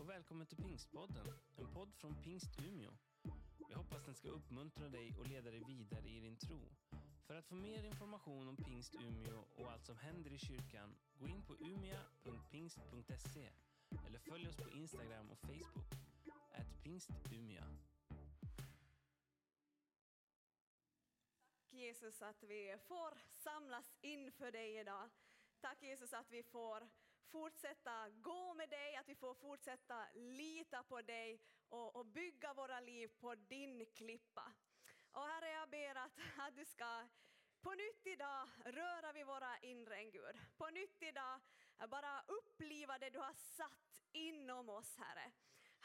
och välkommen till Pingstpodden, en podd från Pingst Umeå. Jag hoppas den ska uppmuntra dig och leda dig vidare i din tro. För att få mer information om Pingst Umeå och allt som händer i kyrkan, gå in på umia.pingst.se eller följ oss på Instagram och Facebook, at pingstumia. Tack Jesus att vi får samlas inför dig idag. Tack Jesus att vi får fortsätta gå med dig, att vi får fortsätta lita på dig och, och bygga våra liv på din klippa. Och Herre, jag ber att, att du ska på nytt idag röra vid våra inre Gud. På nytt idag bara uppliva det du har satt inom oss, Herre.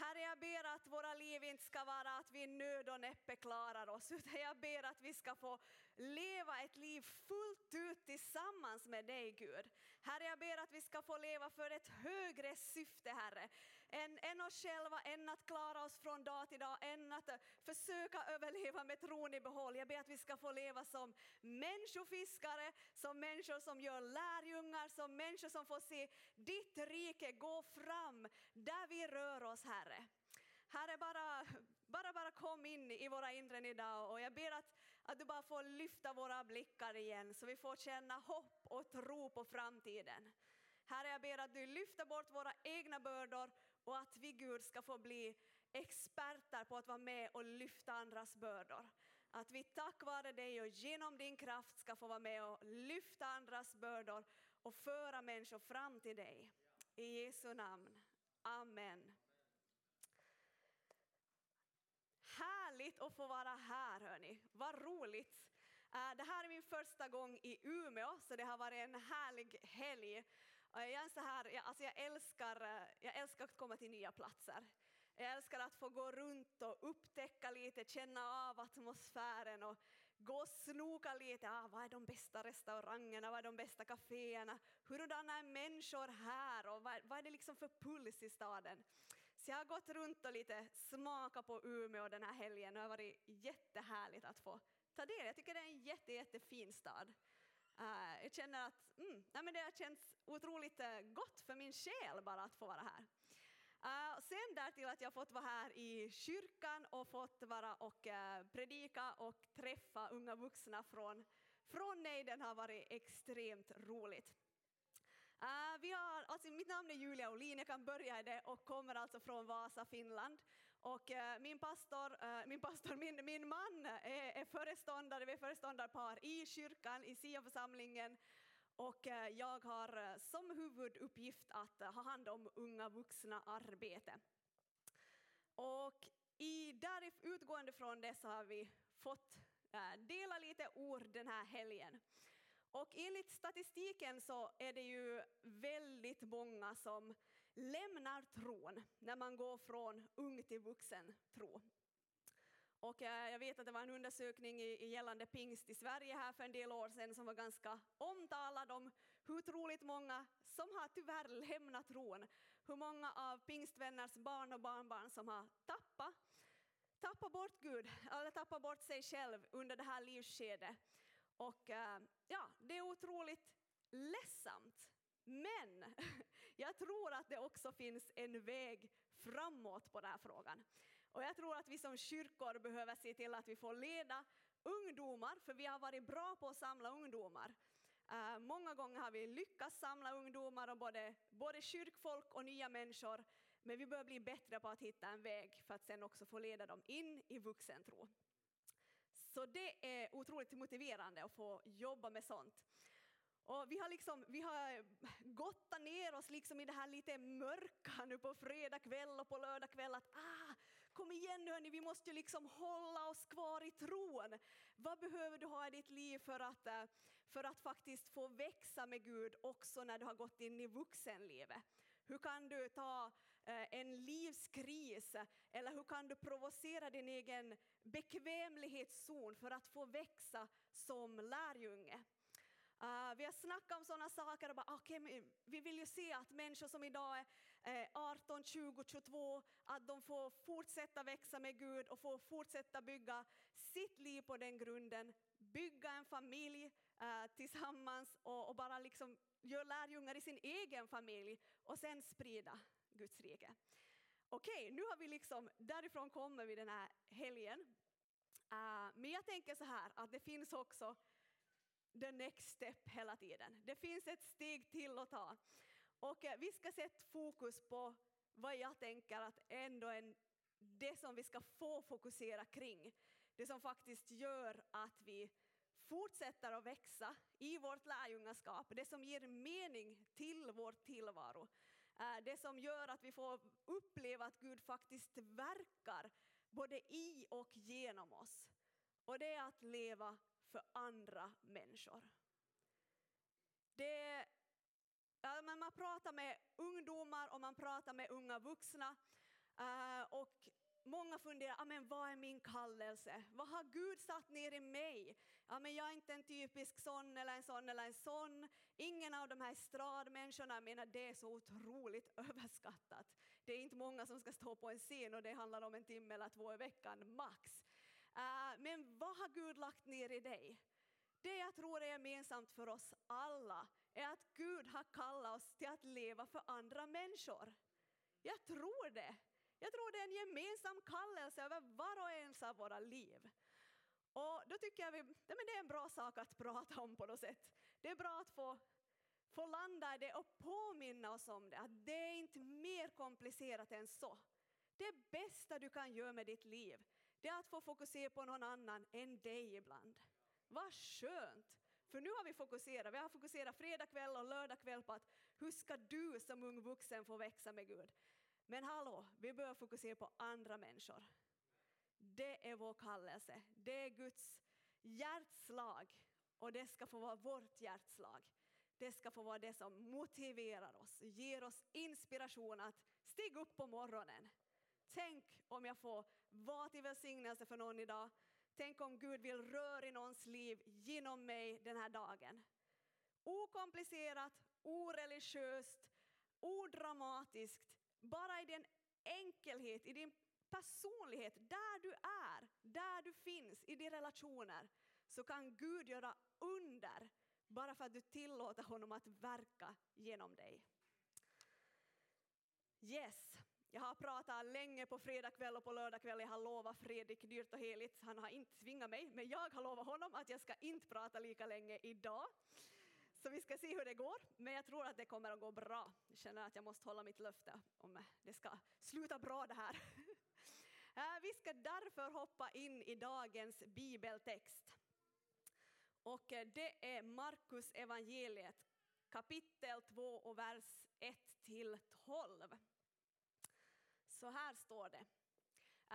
Herre, jag ber att våra liv inte ska vara att vi nöd och näppe klarar oss, utan jag ber att vi ska få leva ett liv fullt ut tillsammans med dig, Gud. Herre, jag ber att vi ska få leva för ett högre syfte, Herre, än, än oss själva, än att klara oss från dag till dag, än att försöka överleva med tron i behåll. Jag ber att vi ska få leva som människofiskare, som människor som gör lärjungar, som människor som får se ditt rike gå fram där vi rör oss, Herre. Herre. Bara, bara, bara kom in i våra inren idag och jag ber att, att du bara får lyfta våra blickar igen så vi får känna hopp och tro på framtiden. Herre, jag ber att du lyfter bort våra egna bördor och att vi Gud ska få bli experter på att vara med och lyfta andras bördor. Att vi tack vare dig och genom din kraft ska få vara med och lyfta andras bördor och föra människor fram till dig. I Jesu namn. Amen. Härligt att få vara här hörni, vad roligt. Eh, det här är min första gång i Umeå så det har varit en härlig helg. Jag, är så här, alltså jag, älskar, eh, jag älskar att komma till nya platser. Jag älskar att få gå runt och upptäcka lite, känna av atmosfären och gå och snoka lite. Ah, vad är de bästa restaurangerna, vad är de bästa kaféerna? Hurdana är människor här och vad, vad är det liksom för puls i staden? Så jag har gått runt och lite smakat på Umeå den här helgen och det har varit jättehärligt att få ta del. Jag tycker det är en jätte, jättefin stad. Uh, jag känner att mm, nej men det har känts otroligt eh, gott för min själ bara att få vara här. Uh, sen därtill att jag fått vara här i kyrkan och fått vara och uh, predika och träffa unga vuxna från, från nejden har varit extremt roligt. Uh, vi har, alltså mitt namn är Julia Olin, jag kan börja i det och kommer alltså från Vasa, Finland. Och eh, min pastor, eh, min, pastor min, min man är, är föreståndare, vi är föreståndarpar i kyrkan, i Sion-församlingen. Och eh, jag har som huvuduppgift att ha hand om unga vuxna arbete. Och i, där utgående från det så har vi fått dela lite ord den här helgen. Och enligt statistiken så är det ju väldigt många som lämnar tron när man går från ung till vuxen tro. Och eh, jag vet att det var en undersökning gällande pingst i Sverige här för en del år sedan som var ganska omtalad om hur otroligt många som har tyvärr lämnat tron. Hur många av pingstvänners barn och barnbarn som har tappat, tappat bort Gud, eller tappat bort sig själv under det här livsskedet. Och eh, ja, det är otroligt ledsamt. Men jag tror att det också finns en väg framåt på den här frågan. Och jag tror att vi som kyrkor behöver se till att vi får leda ungdomar, för vi har varit bra på att samla ungdomar. Uh, många gånger har vi lyckats samla ungdomar och både, både kyrkfolk och nya människor, men vi bör bli bättre på att hitta en väg för att sen också få leda dem in i vuxentro. Så det är otroligt motiverande att få jobba med sånt. Och vi har, liksom, vi har gottat ner oss liksom i det här lite mörka nu på fredag kväll och på lördag kväll att ah, kom igen nu hörni, vi måste liksom hålla oss kvar i tron. Vad behöver du ha i ditt liv för att, eh, för att faktiskt få växa med Gud också när du har gått in i vuxenlivet? Hur kan du ta eh, en livskris eller hur kan du provocera din egen bekvämlighetszon för att få växa som lärjunge? Uh, vi har snackat om sådana saker och bara, okay, vi vill ju se att människor som idag är 18, 20, 22, att de får fortsätta växa med Gud och får fortsätta bygga sitt liv på den grunden, bygga en familj uh, tillsammans och, och bara liksom göra lärjungar i sin egen familj och sen sprida Guds rike. okej, nu har vi liksom, därifrån kommer vi den här helgen. Uh, men jag tänker så här att det finns också the next step hela tiden. Det finns ett steg till att ta. Och eh, vi ska sätta fokus på vad jag tänker att ändå en, det som vi ska få fokusera kring. Det som faktiskt gör att vi fortsätter att växa i vårt lärjungaskap, det som ger mening till vår tillvaro. Eh, det som gör att vi får uppleva att Gud faktiskt verkar både i och genom oss. Och det är att leva för andra människor. Det, ja, man pratar med ungdomar och man pratar med unga vuxna eh, och Många funderar, ja, men vad är min kallelse? Vad har Gud satt ner i mig? Ja, men jag är inte en typisk sån eller en sån eller en sån. Ingen av de här estradmänniskorna, menar det är så otroligt överskattat. Det är inte många som ska stå på en scen och det handlar om en timme eller två i veckan, max. Men vad har Gud lagt ner i dig? Det jag tror är gemensamt för oss alla är att Gud har kallat oss till att leva för andra människor. Jag tror det. Jag tror det är en gemensam kallelse över var och en av våra liv. Och då tycker jag vi, det är en bra sak att prata om på något sätt. Det är bra att få, få landa i det och påminna oss om det, att det är inte mer komplicerat än så. Det bästa du kan göra med ditt liv, det är att få fokusera på någon annan än dig ibland. Vad skönt! För nu har vi fokuserat, vi har fokuserat fredag kväll och lördag kväll på att hur ska du som ung vuxen få växa med Gud? Men hallå, vi bör fokusera på andra människor. Det är vår kallelse, det är Guds hjärtslag och det ska få vara vårt hjärtslag. Det ska få vara det som motiverar oss, ger oss inspiration att stiga upp på morgonen. Tänk om jag får vara till välsignelse för någon idag. Tänk om Gud vill röra i någons liv genom mig den här dagen. Okomplicerat, oreligiöst, odramatiskt, bara i din enkelhet, i din personlighet, där du är, där du finns, i dina relationer, så kan Gud göra under bara för att du tillåter honom att verka genom dig. Yes, jag har pratat länge på fredag kväll och på lördag kväll. Jag har lovat Fredrik dyrt och heligt, han har inte tvingat mig, men jag har lovat honom att jag ska inte prata lika länge idag. Så vi ska se hur det går, men jag tror att det kommer att gå bra. Jag känner att jag måste hålla mitt löfte om det ska sluta bra det här. Eh, vi ska därför hoppa in i dagens bibeltext. Och eh, det är Markus evangeliet kapitel 2 och vers 1 till 12. Så här står det.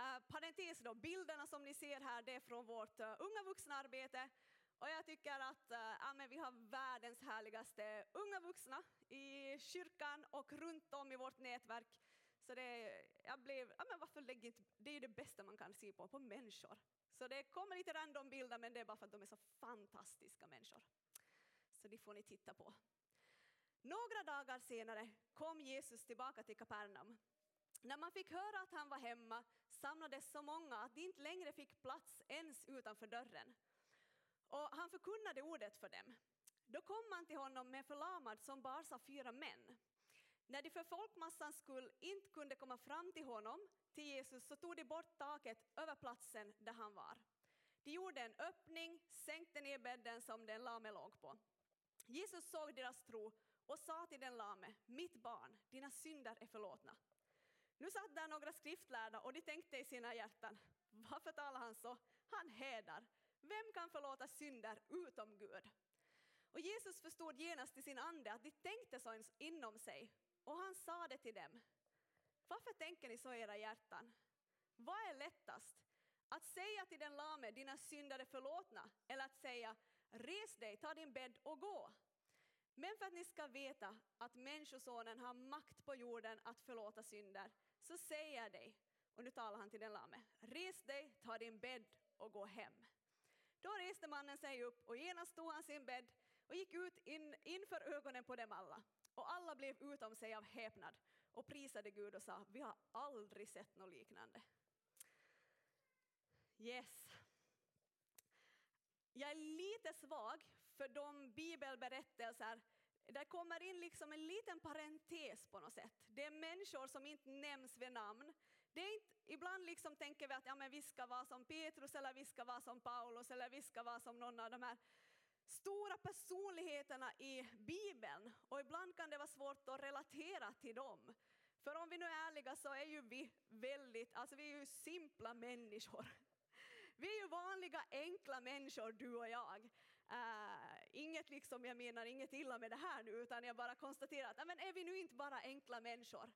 Uh, parentes då, bilderna som ni ser här det är från vårt uh, unga vuxenarbete och jag tycker att eh, ja, men vi har världens härligaste unga vuxna i kyrkan och runt om i vårt nätverk. Så det, jag blev, ja, men varför lägger inte, det är ju det bästa man kan se på, på människor. Så det kommer lite random bilder men det är bara för att de är så fantastiska människor. Så det får ni titta på. Några dagar senare kom Jesus tillbaka till Kapernaum. När man fick höra att han var hemma samlades så många att de inte längre fick plats ens utanför dörren. Och han förkunnade ordet för dem. Då kom man till honom med förlamad som bars av fyra män. När de för folkmassans skull inte kunde komma fram till honom, till Jesus, så tog de bort taket över platsen där han var. De gjorde en öppning, sänkte ner bädden som den lame låg på. Jesus såg deras tro och sa till den lame, mitt barn, dina synder är förlåtna. Nu satt där några skriftlärda och de tänkte i sina hjärtan, varför talar han så? Han hädar. Vem kan förlåta synder utom Gud? Och Jesus förstod genast i sin ande att de tänkte så inom sig och han sa det till dem. Varför tänker ni så i era hjärtan? Vad är lättast? Att säga till den lame, dina synder är förlåtna, eller att säga, res dig, ta din bädd och gå. Men för att ni ska veta att Människosonen har makt på jorden att förlåta synder, så säger jag dig, och nu talar han till den lame, res dig, ta din bädd och gå hem. Då reste mannen sig upp och genast tog han sin bädd och gick ut in, inför ögonen på dem alla. Och alla blev utom sig av häpnad och prisade Gud och sa, vi har aldrig sett något liknande. Yes. Jag är lite svag för de bibelberättelser det kommer in liksom en liten parentes på något sätt. Det är människor som inte nämns vid namn. Det är inte, ibland liksom tänker vi att ja, men vi ska vara som Petrus eller vi ska vara som Paulus eller vi ska vara som någon av de här stora personligheterna i Bibeln. Och ibland kan det vara svårt att relatera till dem. För om vi nu är ärliga så är ju vi väldigt, alltså vi är ju simpla människor. Vi är ju vanliga enkla människor du och jag. Eh, Inget liksom, jag menar inget illa med det här nu utan jag bara konstaterar att men är vi nu inte bara enkla människor?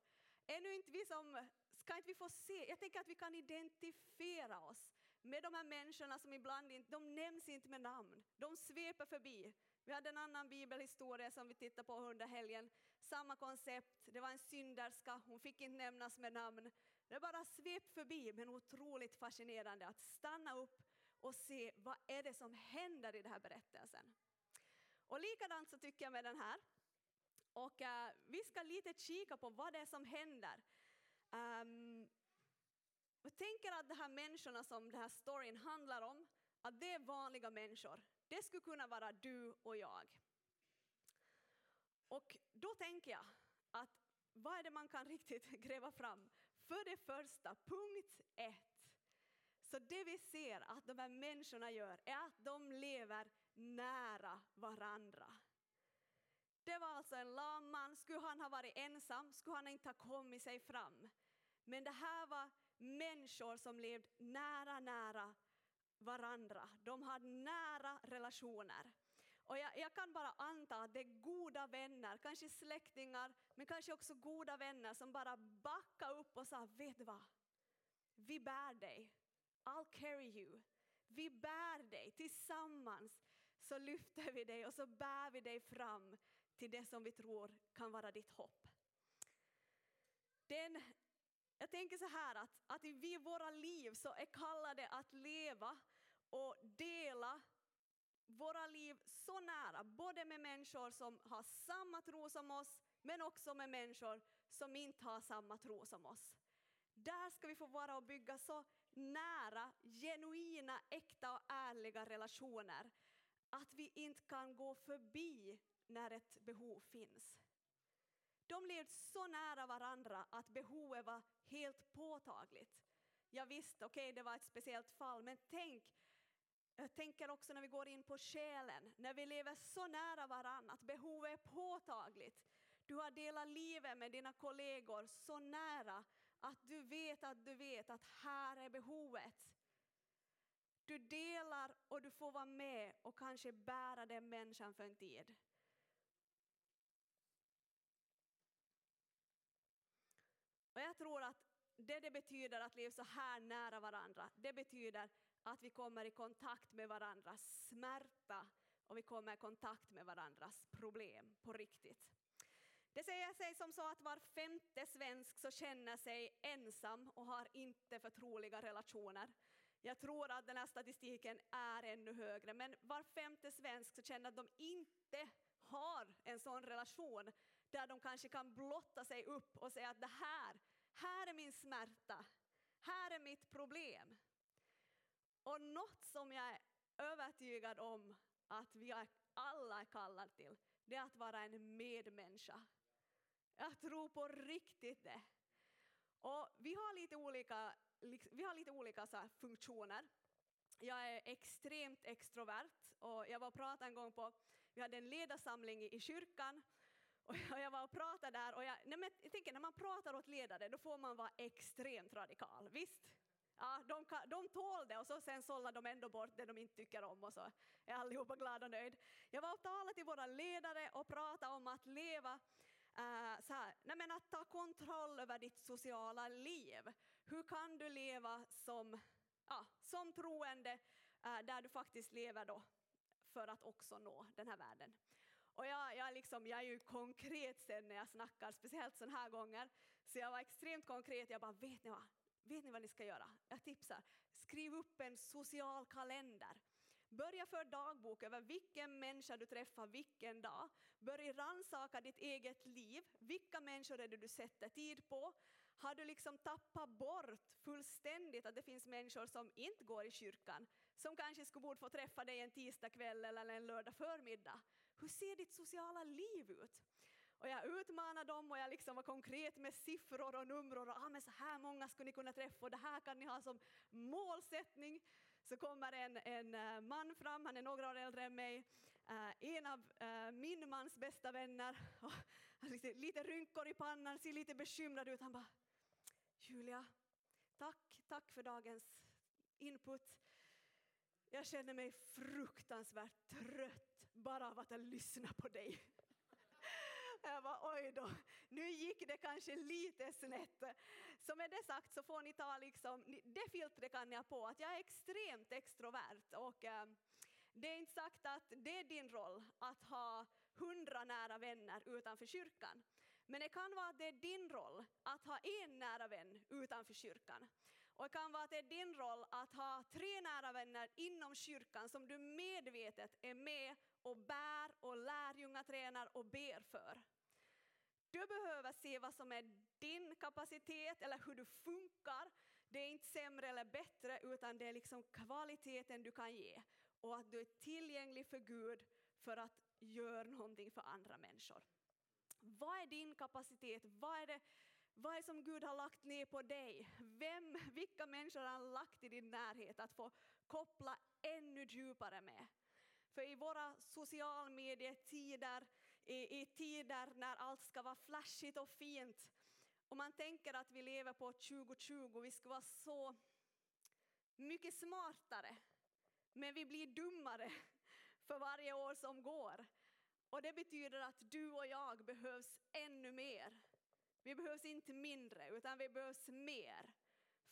Är nu inte vi som, ska inte vi få se, jag tänker att vi kan identifiera oss med de här människorna som ibland inte, de nämns inte med namn, de sveper förbi. Vi hade en annan bibelhistoria som vi tittade på under helgen, samma koncept, det var en synderska, hon fick inte nämnas med namn. Det bara svep förbi men otroligt fascinerande att stanna upp och se vad är det som händer i den här berättelsen. Och likadant så tycker jag med den här. Och uh, vi ska lite kika på vad det är som händer. Ehm, um, jag tänker att de här människorna som den här storyn handlar om, att det är vanliga människor. Det skulle kunna vara du och jag. Och då tänker jag att vad är det man kan riktigt gräva fram? För det första, punkt ett. Så det vi ser att de här människorna gör är att de lever nära varandra. Det var alltså en lam man, skulle han ha varit ensam skulle han inte ha kommit sig fram. Men det här var människor som levde nära, nära varandra. De hade nära relationer. Och jag, jag, kan bara anta att det är goda vänner, kanske släktingar, men kanske också goda vänner som bara backade upp och sa, vet du vad? Vi bär dig. I'll carry you. Vi bär dig tillsammans. Så lyfter vi dig och så bär vi dig fram till det som vi tror kan vara ditt hopp. Den, jag tänker så här att, att vi i våra liv så är kallade att leva och dela våra liv så nära, både med människor som har samma tro som oss, men också med människor som inte har samma tro som oss. Där ska vi få vara och bygga så nära, genuina, äkta och ärliga relationer att vi inte kan gå förbi när ett behov finns. De levde så nära varandra att behovet var helt påtagligt. Jag visste, okej okay, det var ett speciellt fall, men tänk, jag tänker också när vi går in på själen, när vi lever så nära varandra att behovet är påtagligt. Du har delat livet med dina kollegor så nära att du vet att du vet att här är behovet. Du delar och du får vara med och kanske bära den människan för en tid. Och jag tror att det det betyder att leva så här nära varandra, det betyder att vi kommer i kontakt med varandras smärta och vi kommer i kontakt med varandras problem på riktigt. Det säger sig som så att var femte svensk så känner sig ensam och har inte förtroliga relationer. Jag tror att den här statistiken är ännu högre, men var femte svensk så känner att de inte har en sån relation där de kanske kan blotta sig upp och säga att det här, här är min smärta, här är mitt problem. Och något som jag är övertygad om att vi alla är kallade till, det är att vara en medmänniska. Jag tror på riktigt det. Och vi har lite olika, vi har lite olika så funktioner. Jag är extremt extrovert och jag var och pratade en gång på, vi hade en ledarsamling i, kyrkan och jag var och pratade där och jag, nej men jag tänker när man pratar åt ledare då får man vara extremt radikal, visst? Ja, de, de tål det och så sen sållar de ändå bort det de inte tycker om och så är allihopa glada och nöjda. Jag var och talade till våra ledare och pratade om att leva Uh, så här, nej men att ta kontroll över ditt sociala liv. Hur kan du leva som, ja, som troende uh, där du faktiskt lever då för att också nå den här världen. Och jag, jag, liksom, jag är ju konkret sen när jag snackar, speciellt sådana här gånger. Så jag var extremt konkret, jag bara, vet ni vad? Vet ni vad ni ska göra? Jag tipsar, skriv upp en social kalender. Börja för dagbok över vilken människa du träffar vilken dag. Börja rannsaka ditt eget liv. Vilka människor är det du sätter tid på? Har du liksom tappat bort fullständigt att det finns människor som inte går i kyrkan, som kanske skulle borde få träffa dig en tisdagkväll eller en lördag förmiddag? hur ser ditt sociala liv ut? Och jag utmanade dem och jag liksom var konkret med siffror och nummer och ah, men så här många skulle ni kunna träffa och det här kan ni ha som målsättning. Så kommer en, en eh, man fram, han är några år äldre än mig, eh, en av eh, min mans bästa vänner, lite, lite rynkor i pannan, ser lite bekymrad ut. Han bara, Julia, tack, tack för dagens input. Jag känner mig fruktansvärt trött bara av att lyssna på dig. Jag bara, oj då, nu gick det kanske lite snett. Så med det sagt så får ni ta liksom, det filtret kan ni ha på, att jag är extremt extrovert och eh, det är inte sagt att det är din roll att ha hundra nära vänner utanför kyrkan. Men det kan vara att det är din roll att ha en nära vän utanför kyrkan. Och det kan vara att det är din roll att ha tre nära vänner inom kyrkan som du medvetet är med och bär och lärjungatränar och ber för. Du behöver se vad som är din kapacitet eller hur du funkar. Det är inte sämre eller bättre utan det är liksom kvaliteten du kan ge och att du är tillgänglig för Gud för att göra någonting för andra människor. Vad är din kapacitet? Vad är det, vad är det som Gud har lagt ner på dig? Vem, vilka människor har han lagt i din närhet att få koppla ännu djupare med? För i våra socialmedietider, i, i tider när allt ska vara flashigt och fint, och man tänker att vi lever på 2020, vi ska vara så mycket smartare, men vi blir dummare för varje år som går. Och det betyder att du och jag behövs ännu mer. Vi behövs inte mindre, utan vi behövs mer.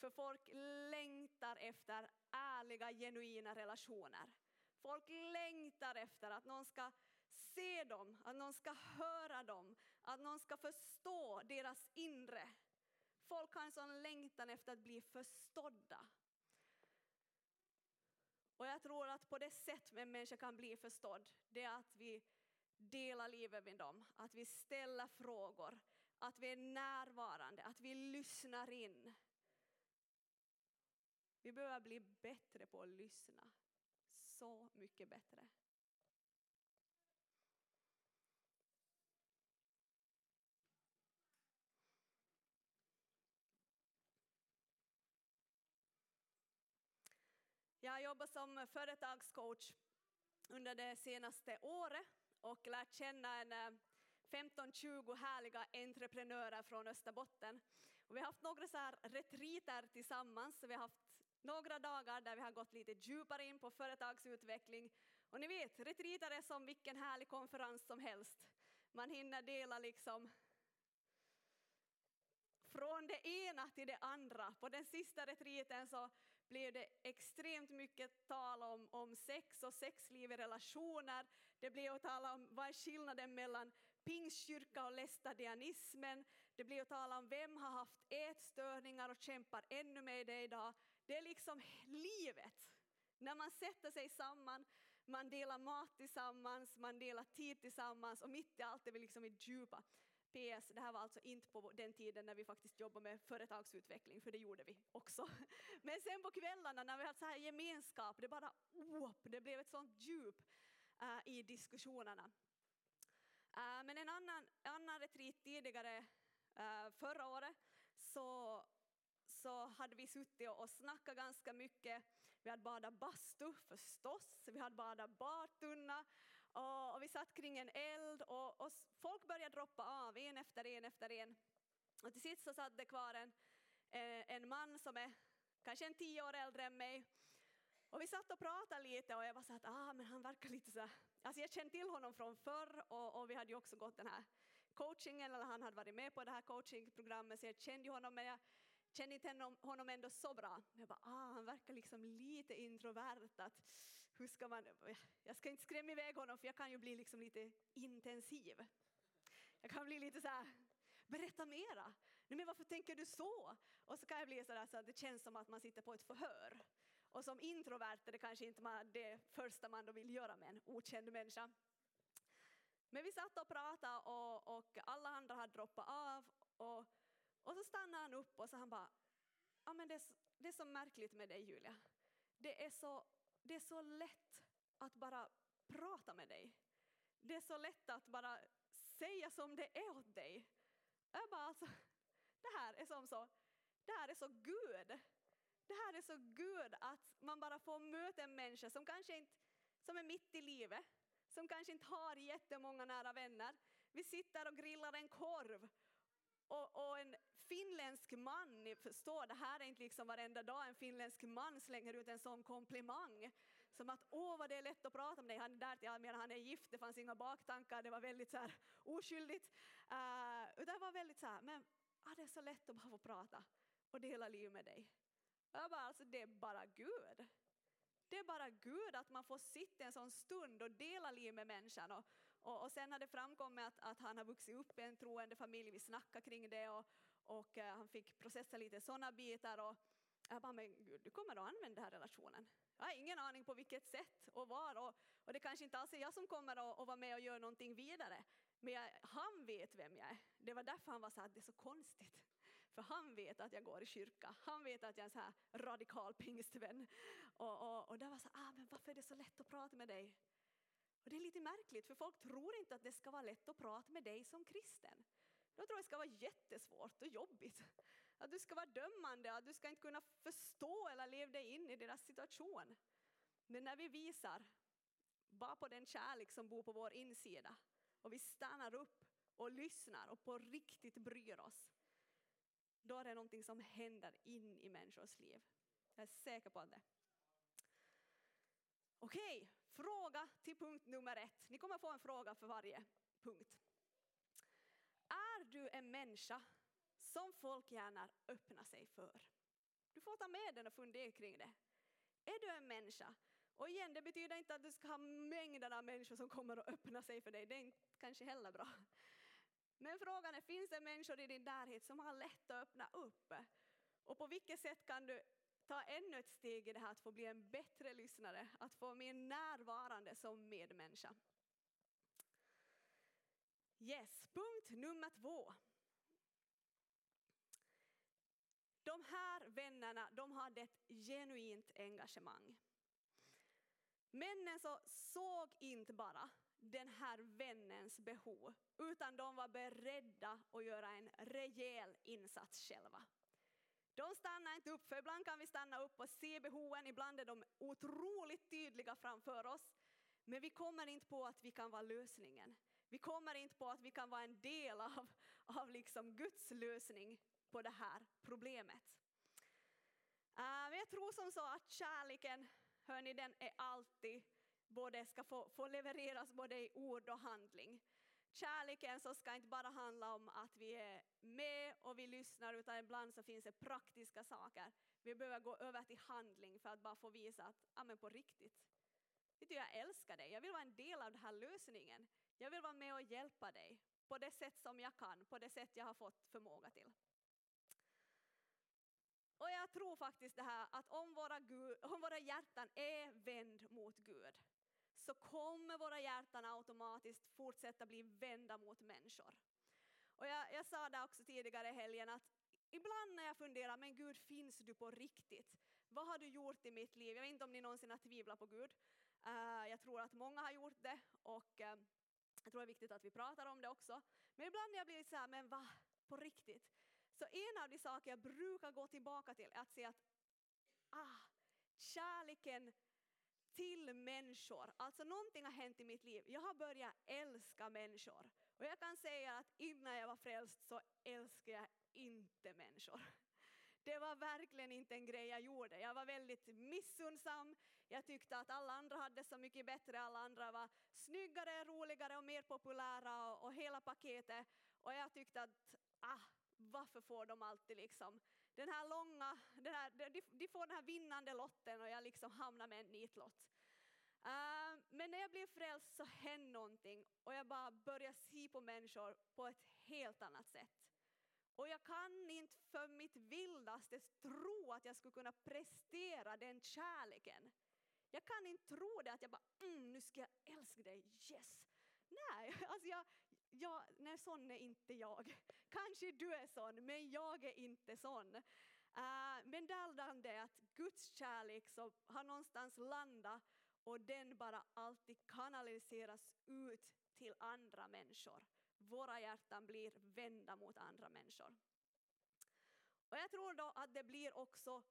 För folk längtar efter ärliga, genuina relationer. Folk längtar efter att någon ska se dem, att någon ska höra dem, att någon ska förstå deras inre. Folk har en sån längtan efter att bli förstådda. Och jag tror att på det sätt en människa kan bli förstådd, det är att vi delar livet med dem, att vi ställer frågor, att vi är närvarande, att vi lyssnar in. Vi behöver bli bättre på att lyssna, så mycket bättre. Jobbat som företagscoach under det senaste året och lärt känna en eh, 15-20 härliga entreprenörer från Österbotten. Och vi har haft några så här retriter tillsammans. Vi har haft några dagar där vi har gått lite djupare in på företagsutveckling. Och ni vet, retriter är som vilken härlig konferens som helst. Man hinner dela liksom från det ena till det andra. På den sista retriten så blev det extremt mycket tal om, om sex och sexliv i relationer. Det blev att tala om vad är skillnaden mellan pingstkyrka och lästadianismen. Det blev att tala om vem har haft ätstörningar och kämpar ännu med det idag. Det är liksom livet. När man sätter sig samman, man delar mat tillsammans, man delar tid tillsammans och mitt i allt är vi liksom i djupa. PS, det här var alltså inte på den tiden när vi faktiskt jobbade med företagsutveckling, för det gjorde vi också. Men sen på kvällarna när vi hade så här gemenskap, det bara oh, det blev ett sånt djup uh, i diskussionerna. Uh, men en annan, annan retreat tidigare, uh, förra året, så, så hade vi suttit och snackat ganska mycket. Vi hade badat bastu förstås, vi hade badat badtunna och, och, vi satt kring en eld och, och, folk började droppa av en efter en efter en. Och till sist så satt det kvar en, eh, en man som är kanske en tio år äldre än mig. Och vi satt och pratade lite och jag var så att ah, men han verkar lite så Alltså jag kände till honom från förr och, och vi hade ju också gått den här coachingen, eller han hade varit med på det här coachingprogrammet så jag kände ju honom men jag kände inte honom ändå så bra. Jag bara, ah, han verkar liksom lite introvert. Att, hur ska man, jag ska inte skrämma iväg honom för jag kan ju bli liksom lite intensiv. Jag kan bli lite så här, berätta mera. Nej, men varför tänker du så? Och så kan jag bli så där så att det känns som att man sitter på ett förhör. Och som introvert är det kanske inte det första man då vill göra med en okänd människa. Men vi satt och pratade och, och alla andra hade droppat av och, och så stannade han upp och så han bara, ja men det det är så märkligt med dig Julia. Det är så det är så lätt att bara prata med dig. det är så lätt att bara säga som det är åt dig. Jag bara alltså, det här är som så, det här är så Gud. Det här är så Gud att man bara får möta en människa som kanske inte, som är mitt i livet, som kanske inte har jättemånga nära vänner. Vi sitter och grillar en korv och, och, en finländsk man, ni förstår, det här är inte liksom varenda dag en finländsk man slänger ut en sån komplimang. Som att åh vad det är lätt att prata med dig, han är där till, jag menar han är gift, det fanns inga baktankar, det var väldigt så här oskyldigt. Uh, det var väldigt så här, men ah, det är så lätt att bara få prata och dela liv med dig. Jag bara, alltså det är bara Gud. Det är bara Gud att man får sitta en sån stund och dela liv med människan. Och, och, och sen har det framkommit att, att han har vuxit upp i en troende familj, vi snackade kring det och, och uh, han fick processa lite sådana bitar. Och jag bara, men Gud, du kommer att använda den här relationen. Jag har ingen aning på vilket sätt och var och, och det kanske inte alls är jag som kommer att, att vara med och göra någonting vidare. Men jag, han vet vem jag är. Det var därför han var så här, det är så konstigt. För han vet att jag går i kyrka, han vet att jag är en så här radikal pingstvän. Och, och, och där var så här, ah, men varför är det så lätt att prata med dig? Och det är lite märkligt för folk tror inte att det ska vara lätt att prata med dig som kristen. De tror det ska vara jättesvårt och jobbigt. Att du ska vara dömande, att du ska inte kunna förstå eller leva dig in i deras situation. Men när vi visar bara på den kärlek som bor på vår insida och vi stannar upp och lyssnar och på riktigt bryr oss, då är det någonting som händer in i människors liv. Jag är säker på det. Okej, fråga till punkt nummer ett. Ni kommer få en fråga för varje punkt. Är du en människa som folk gärna öppnar sig för? Du får ta med den och fundera kring det. Är du en människa? Och igen, det betyder inte att du ska ha mängder av människor som kommer att öppna sig för dig. Det är inte kanske heller bra. Men frågan är, finns det människor i din närhet som har lätt att öppna upp? Och på vilket sätt kan du ta ännu ett steg i det här att få bli en bättre lyssnare, att få mer närvarande som medmänniska? Yes, punkt nummer två. De här vännerna, de hade ett genuint engagemang. Männen så såg inte bara den här vännens behov, utan de var beredda att göra en rejäl insats själva. De stannar inte upp, för ibland kan vi stanna upp och se behoven, ibland är de otroligt tydliga framför oss. Men vi kommer inte på att vi kan vara lösningen. Vi kommer inte på att vi kan vara en del av, av liksom Guds lösning på det här problemet. Ah, men jag tror som så att kärleken, hörni, den är alltid både ska få, få levereras både i ord och handling. Kärleken så ska inte bara handla om att vi är med och vi lyssnar utan ibland så finns det praktiska saker. Vi behöver gå över till handling för att bara få visa att, ja men på riktigt, vet du, jag älskar dig, jag vill vara en del av den här lösningen. Jag vill vara med och hjälpa dig på det sätt som jag kan, på det sätt jag har fått förmåga till. Och jag tror faktiskt det här att om våra, Gud, om våra hjärtan är vänd mot Gud så kommer våra hjärtan automatiskt fortsätta bli vända mot människor. Och jag, jag sa det också tidigare i helgen att ibland när jag funderar, men Gud finns du på riktigt? Vad har du gjort i mitt liv? Jag vet inte om ni någonsin har tvivlat på Gud. Uh, jag tror att många har gjort det och uh, jag tror det är viktigt att vi pratar om det också. Men ibland när jag blir så här, men va, på riktigt? Så en av de saker jag brukar gå tillbaka till är att se att ah, kärleken till människor, alltså någonting har hänt i mitt liv. Jag har börjat älska människor. Och jag kan säga att innan jag var frälst så älskade jag inte människor. Det var verkligen inte en grej jag gjorde. Jag var väldigt missunnsam. Jag tyckte att alla andra hade så mycket bättre, alla andra var snyggare, roligare och mer populära och, och hela paketet. Och jag tyckte att, ah, varför får de alltid liksom den här långa, den här, de, de får den här vinnande lotten och jag liksom hamnar med en nitlott. Uh, eh, men när jag blev frälst så hände någonting och jag bara började se på människor på ett helt annat sätt. Och jag kan inte för mitt vildaste tro att jag skulle kunna prestera den kärleken. Jag kan inte tro det att jag bara, mm, nu ska jag älska dig, yes. Nej, alltså jag, Ja, nej sån är inte jag. Kanske du är sån, men jag är inte sån. Uh, men där det att Guds kärlek så har någonstans landat och den bara alltid kanaliseras ut till andra människor. Våra hjärtan blir vända mot andra människor. Och jag tror då att det blir också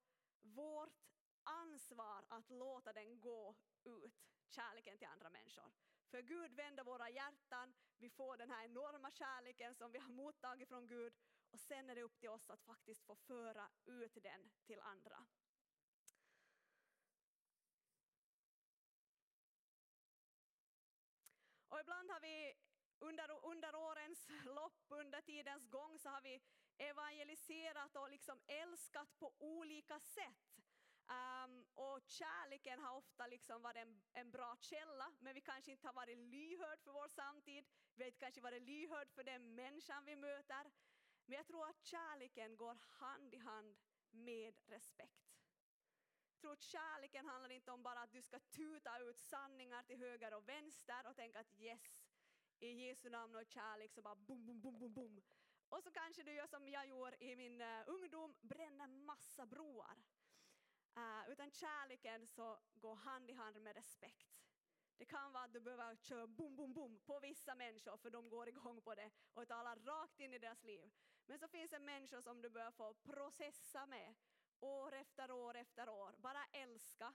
vårt ansvar att låta den gå ut, kärleken till andra människor. För Gud vänder våra hjärtan, vi får den här enorma kärleken som vi har mottagit från Gud och sen är det upp till oss att faktiskt få föra ut den till andra. Och ibland har vi under, under årens lopp, under tidens gång så har vi evangeliserat och liksom älskat på olika sätt. Um, och kärleken har ofta liksom varit en, en, bra källa, men vi kanske inte har varit lyhörd för vår samtid. Vi har inte kanske varit lyhörd för den människan vi möter. Men jag tror att kärleken går hand i hand med respekt. Jag tror att kärleken handlar inte om bara att du ska tuta ut sanningar till höger och vänster och tänka att yes, i Jesu namn och kärlek så bara bom, bom, bom, bom, bom. Och så kanske du gör som jag gjorde i min eh, ungdom, bränner massa broar. Uh, utan kärleken så går hand i hand med respekt. Det kan vara att du behöver köra bom, bom, bom på vissa människor för de går igång på det och talar rakt in i deras liv. Men så finns det människor som du behöver få processa med år efter år efter år. Bara älska.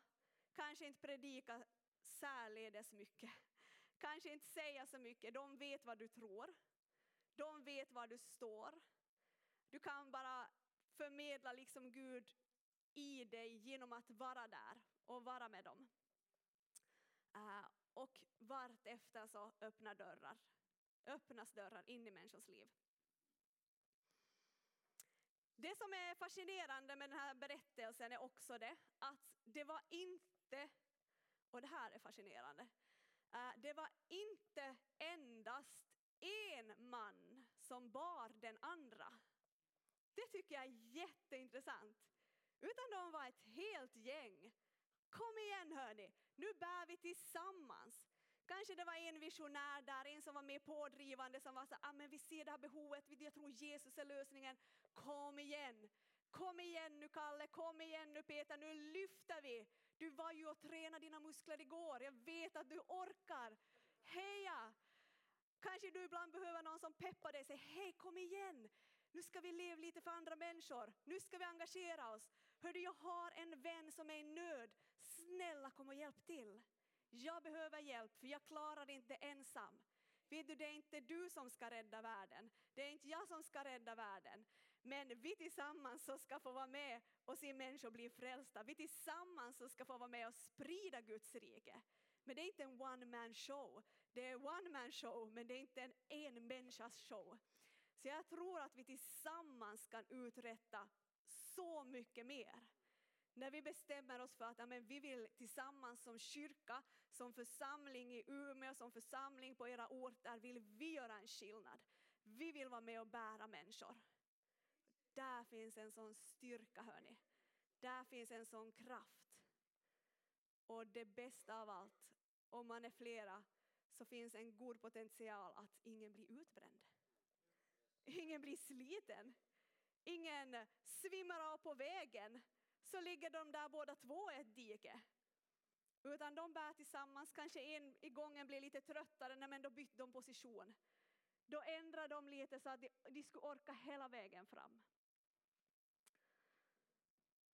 Kanske inte predika särledes mycket. Kanske inte säga så mycket. De vet vad du tror. De vet var du står. Du kan bara förmedla liksom Gud i dig genom att vara där och vara med dem. Uh, och vart efter så öppnar dörrar, öppnas dörrar in i människors liv. Det som är fascinerande med den här berättelsen är också det att det var inte, och det här är fascinerande, uh, det var inte endast en man som bar den andra. Det tycker jag är jätteintressant. Utan de var ett helt gäng. Kom igen hörni, nu bär vi tillsammans. Kanske det var en visionär där, en som var mer pådrivande som var så ah, men vi ser det här behovet, jag tror Jesus är lösningen. Kom igen, kom igen nu Kalle, kom igen nu Peter, nu lyfter vi. Du var ju och tränade dina muskler igår, jag vet att du orkar. Heja! Kanske du ibland behöver någon som peppar dig och säger hej kom igen, nu ska vi leva lite för andra människor, nu ska vi engagera oss. Hördu, jag har en vän som är i nöd, snälla kom och hjälp till. Jag behöver hjälp för jag klarar det inte ensam. Vet du, det är inte du som ska rädda världen, det är inte jag som ska rädda världen. Men vi tillsammans så ska få vara med och se människor bli frälsta. Vi tillsammans så ska få vara med och sprida Guds rike. Men det är inte en one man show. Det är one man show, men det är inte en en människas show. Så jag tror att vi tillsammans kan uträtta så mycket mer. När vi bestämmer oss för att amen, vi vill tillsammans som kyrka, som församling i Umeå, som församling på era orter, vill vi göra en skillnad. Vi vill vara med och bära människor. Där finns en sån styrka hörni. Där finns en sån kraft. Och det bästa av allt, om man är flera så finns en god potential att ingen blir utbränd. Ingen blir sliten. Ingen svimmar av på vägen. Så ligger de där båda två i ett dike. Utan de bär tillsammans, kanske en i gången blir lite tröttare, men då bytte de position. Då ändrade de lite så att de, de skulle orka hela vägen fram.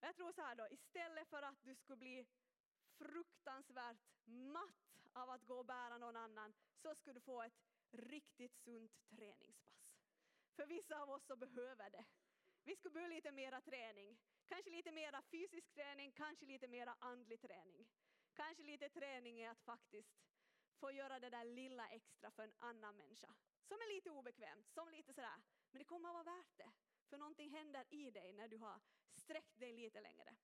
Jag tror så här då, istället för att du skulle bli fruktansvärt matt av att gå och bära någon annan så skulle du få ett riktigt sunt träningspass. För vissa av oss så behöver det. Vi skulle behöva lite mera träning. Kanske lite mera fysisk träning, kanske lite mera andlig träning. Kanske lite träning i att faktiskt få göra det där lilla extra för en annan människa. Som är lite obekvämt, som lite sådär, men det kommer att vara värt det. För någonting händer i dig när du har sträckt dig lite längre.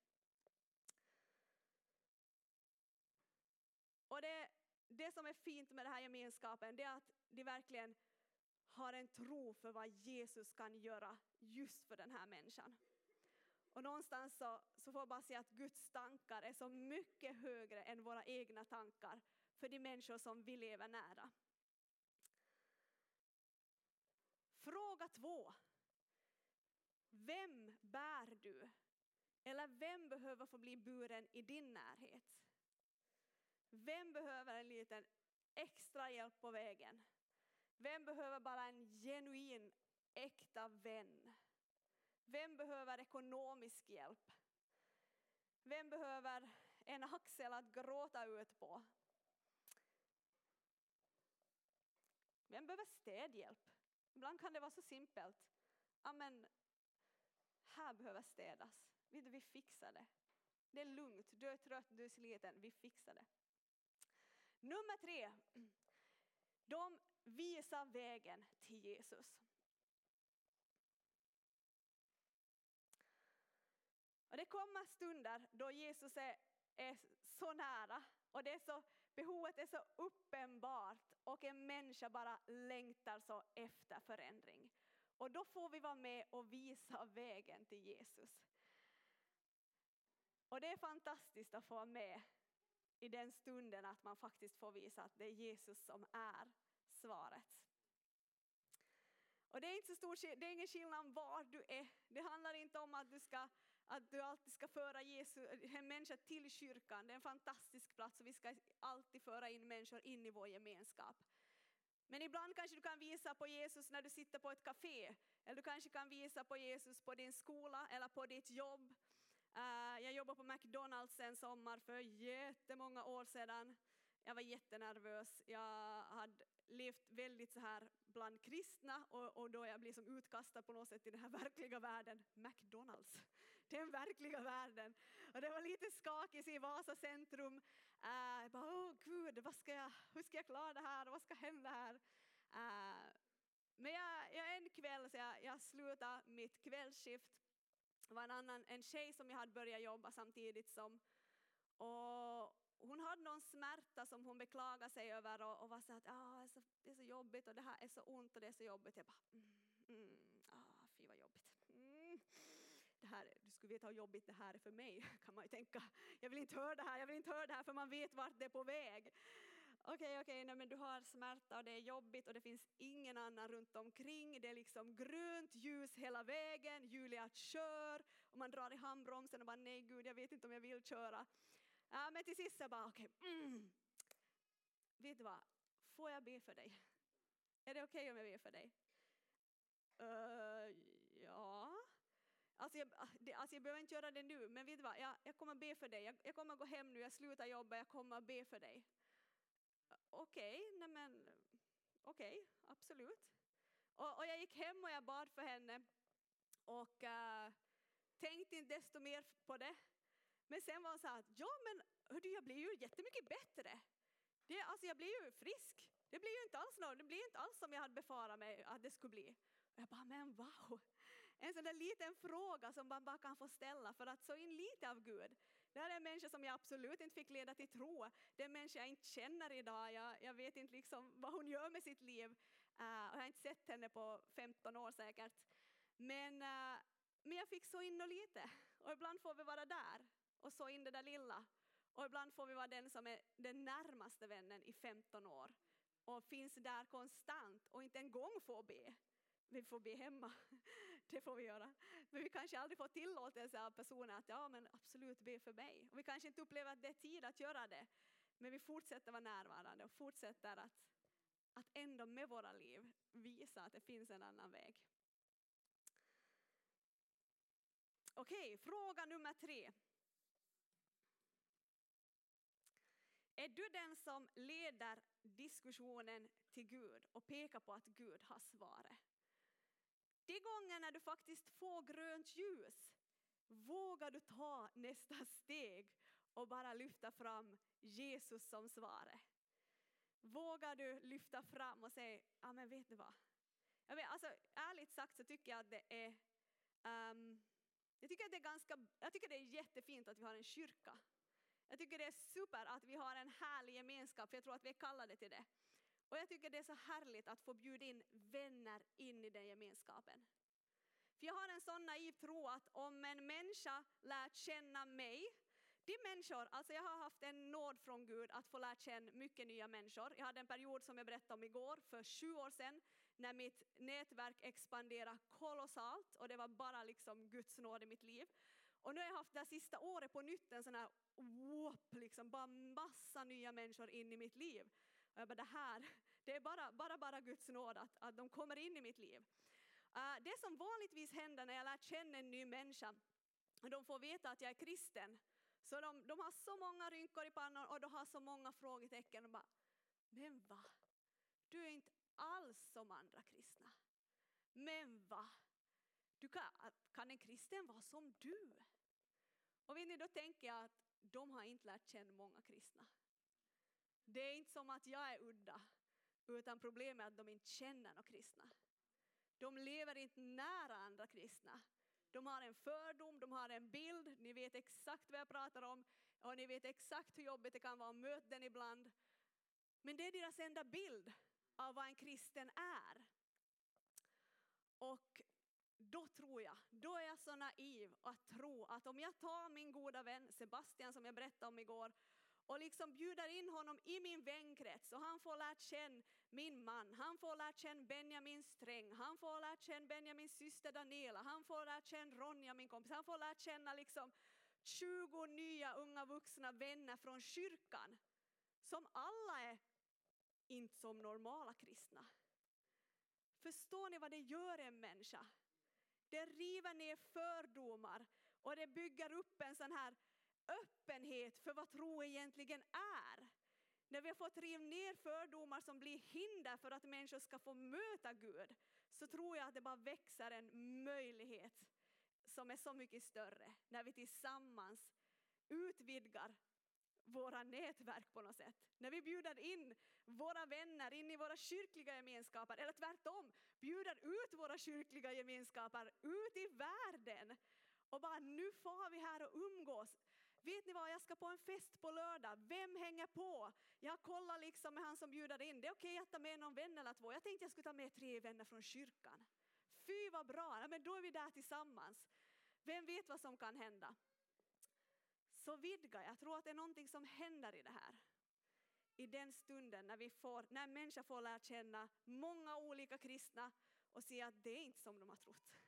Och det, det som är fint med den här gemenskapen det är att de verkligen har en tro för vad Jesus kan göra just för den här människan. Och någonstans så, så får jag bara säga att Guds tankar är så mycket högre än våra egna tankar för de människor som vi lever nära. Fråga två. Vem bär du? Eller vem behöver få bli buren i din närhet? Vem behöver en liten extra hjälp på vägen? Vem behöver bara en genuin, äkta vän? Vem behöver ekonomisk hjälp? Vem behöver en axel att gråta ut på? Vem behöver städhjälp? Ibland kan det vara så simpelt. Amen, här behöver städas. Vet vi fixar det. Det är lugnt, du är trött, du är sliten, vi fixar det. Nummer tre. De Visa vägen till Jesus. Och det kommer stunder då Jesus är, är så nära och det är så, behovet är så uppenbart och en människa bara längtar så efter förändring. Och då får vi vara med och visa vägen till Jesus. Och det är fantastiskt att få vara med i den stunden att man faktiskt får visa att det är Jesus som är svaret. Och det är inte så stor det är ingen skillnad var du är. Det handlar inte om att du, ska, att du alltid ska föra Jesus, en människa till kyrkan. Det är en fantastisk plats och vi ska alltid föra in människor in i vår gemenskap. Men ibland kanske du kan visa på Jesus när du sitter på ett café. Eller du kanske kan visa på Jesus på din skola eller på ditt jobb. Eh, jag jobbade på McDonalds en sommar för jättemånga år sedan. Jag var jättenervös. Jag hade levt väldigt så här bland kristna och, och då jag blev som utkastad på något sätt i den här verkliga världen, McDonalds. Den verkliga världen. Och det var lite skakigt i Vasa centrum. Uh, eh, jag bara, åh gud, vad ska jag, hur ska jag klara det här vad ska hända här? Uh, men jag, jag, en kväll så jag, jag slutade mitt kvällsskift. Det var en annan, en tjej som jag hade börjat jobba samtidigt som. Och hon hade någon smärta som hon beklagade sig över och, och var så att ah, det, är så, det är så jobbigt och det här är så ont och det är så jobbigt. Jag bara, mm, mm, ah, fy vad jobbigt. Mm. Det här, du skulle veta hur jobbigt det här är för mig, kan man ju tänka. Jag vill inte höra det här, jag vill inte höra det här för man vet vart det är på väg. Okej, okay, okej, okay, men du har smärta och det är jobbigt och det finns ingen annan runt omkring. Det är liksom grönt ljus hela vägen, Julia kör och man drar i handbromsen och bara nej gud, jag vet inte om jag vill köra. Ja, men till sist så bara okej, okay, mm. vet du vad, får jag be för dig? Är det okej okay om jag ber för dig? Uh, ja. Alltså jag, alltså jag behöver inte göra det nu, men vet du vad, jag, jag kommer be för dig. Jag, jag kommer gå hem nu, jag slutar jobba, jag kommer be för dig. Okej, okay, nej men okej, okay, absolut. Och, och, jag gick hem och jag bad för henne och uh, tänkte inte desto mer på det. Men sen var hon så här, ja men hördu, jag blir ju jättemycket bättre. Det, alltså jag blir ju frisk. Det blir ju inte alls något, det blir inte alls som jag hade befarat mig att det skulle bli. Och jag bara, men wow. En sån där liten fråga som man bara kan få ställa för att så in lite av Gud. Det här är en människa som jag absolut inte fick leda till tro. Det är en människa jag inte känner idag. Jag, jag vet inte liksom vad hon gör med sitt liv. Uh, och jag har inte sett henne på 15 år säkert. Men, uh, men jag fick så in och lite. Och ibland får vi vara där och så in det där lilla. Och ibland får vi vara den som är den närmaste vännen i 15 år och finns där konstant och inte en gång får be. Vi får be hemma, det får vi göra. Men vi kanske aldrig får tillåtelse av personen att ja men absolut be för mig. Och vi kanske inte upplever att det är tid att göra det. Men vi fortsätter vara närvarande och fortsätter att, att ändå med våra liv visa att det finns en annan väg. Okej, fråga nummer tre. Är du den som leder diskussionen till Gud och pekar på att Gud har svaret? De gånger när du faktiskt får grönt ljus, vågar du ta nästa steg och bara lyfta fram Jesus som svaret? Vågar du lyfta fram och säga, ja men vet du vad? Jag vet, alltså, ärligt sagt så tycker jag att det är um, jag tycker att det är ganska, jag tycker det är jättefint att vi har en kyrka jag tycker det är super att vi har en härlig gemenskap, för jag tror att vi är kallade till det. Och jag tycker det är så härligt att få bjuda in vänner in i den gemenskapen. För jag har en sån naiv tro att om en människa lärt känna mig, de människor, alltså jag har haft en nåd från Gud att få lära känna mycket nya människor. Jag hade en period som jag berättade om igår, för sju år sedan, när mitt nätverk expanderade kolossalt och det var bara liksom Guds nåd i mitt liv. Och nu har jag haft det sista året på nytt en sån här whoop, liksom bara massa nya människor in i mitt liv. Och jag bara, det här, det är bara, bara, bara Guds nåd att, att de kommer in i mitt liv. Uh, det som vanligtvis händer när jag lär känna en ny människa, och de får veta att jag är kristen, så de, de har så många rynkor i pannan och de har så många frågetecken. Och bara, men va? Du är inte alls som andra kristna. Men va? Du kan, kan en kristen vara som du? Och vet ni, då tänker jag att de har inte lärt känna många kristna. Det är inte som att jag är udda, utan problemet är att de inte känner några kristna. De lever inte nära andra kristna. De har en fördom, de har en bild, ni vet exakt vad jag pratar om och ni vet exakt hur jobbigt det kan vara att möta den ibland. Men det är deras enda bild av vad en kristen är. Och då tror jag, då är jag så naiv att tro att om jag tar min goda vän Sebastian som jag berättade om igår och liksom bjuder in honom i min vänkrets och han får lärt känna min man, han får lärt känna Benjamin Sträng, han får lärt känna Benjamins syster Daniela, han får lärt känna Ronja min kompis, han får lärt känna liksom 20 nya unga vuxna vänner från kyrkan som alla är inte som normala kristna. Förstår ni vad det gör en människa? Det river ner fördomar och det bygger upp en sån här öppenhet för vad tro egentligen är. När vi har fått riva ner fördomar som blir hinder för att människor ska få möta Gud så tror jag att det bara växer en möjlighet som är så mycket större när vi tillsammans utvidgar våra nätverk på något sätt. När vi bjuder in våra vänner in i våra kyrkliga gemenskaper eller tvärtom bjuder ut våra kyrkliga gemenskaper ut i världen och bara nu får vi här och umgås. Vet ni vad, jag ska på en fest på lördag. Vem hänger på? Jag kollar liksom med han som bjuder in. Det är okej okay att ta med någon vän eller två. Jag tänkte jag skulle ta med tre vänner från kyrkan. Fy vad bra, ja, men då är vi där tillsammans. Vem vet vad som kan hända? Så vidgar jag tror att det är någonting som händer i det här. I den stunden när, vi får, när människor får lära känna många olika kristna och se att det är inte som de har trott.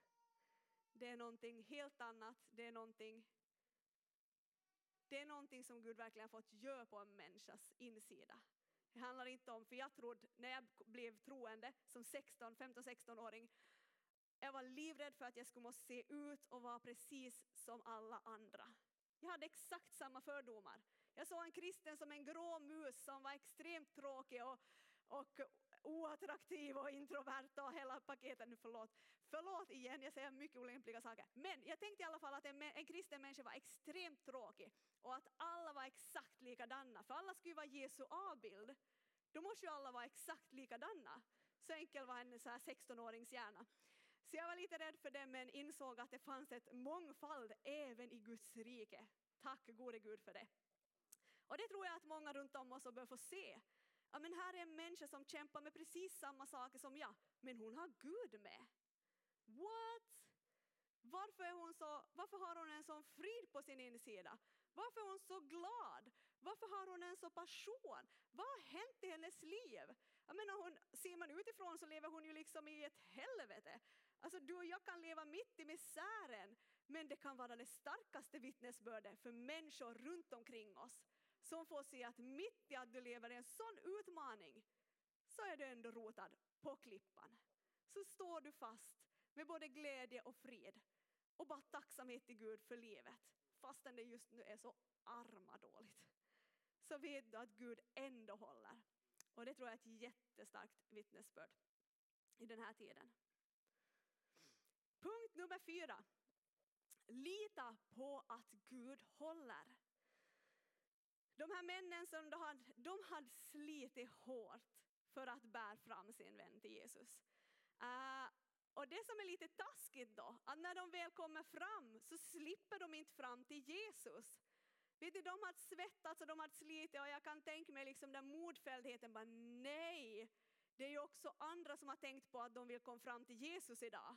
Det är någonting helt annat, det är någonting det är någonting som Gud verkligen har fått göra på en människas insida. Det handlar inte om, för jag trodde när jag blev troende som 16, 15-16-åring, jag var livrädd för att jag skulle måste se ut och vara precis som alla andra. Jag hade exakt samma fördomar. Jag såg en kristen som en grå mus som var extremt tråkig och, och oattraktiv och introvert och hela paketet. Nu förlåt. Förlåt igen, jag säger mycket olämpliga saker. Men jag tänkte i alla fall att en, en kristen människa var extremt tråkig och att alla var exakt likadana. För alla skulle vara Jesu avbild. Då måste ju alla vara exakt likadana. Så enkel var en 16-årings hjärna. Så jag var lite rädd för det men insåg att det fanns ett mångfald även i Guds rike. Tack gode Gud för det. Och det tror jag att många runt om oss bör få se. Ja, men här är en människa som kämpar med precis samma saker som jag, men hon har Gud med. What? Varför, är hon så, varför har hon en sån frid på sin insida? Varför är hon så glad? Varför har hon en sån passion? Vad har hänt i hennes liv? Jag menar, hon, ser man utifrån så lever hon ju liksom i ett helvete. Alltså du och jag kan leva mitt i misären, men det kan vara det starkaste vittnesbördet för människor runt omkring oss som får se att mitt i att du lever i en sån utmaning så är du ändå rotad på klippan. Så står du fast med både glädje och frid och bara tacksamhet till Gud för livet fastän det just nu är så arma dåligt. Så vet du att Gud ändå håller. Och det tror jag är ett jättestarkt vittnesbörd i den här tiden. Punkt nummer fyra. Lita på att Gud håller. De här männen som de hade, de hade slitit hårt för att bära fram sin vän till Jesus. Uh, och det som är lite taskigt då, att när de väl kommer fram så slipper de inte fram till Jesus. Vet du, de hade svettats och de hade slitit och jag kan tänka mig liksom den modfälldheten bara nej. Det är ju också andra som har tänkt på att de vill komma fram till Jesus idag.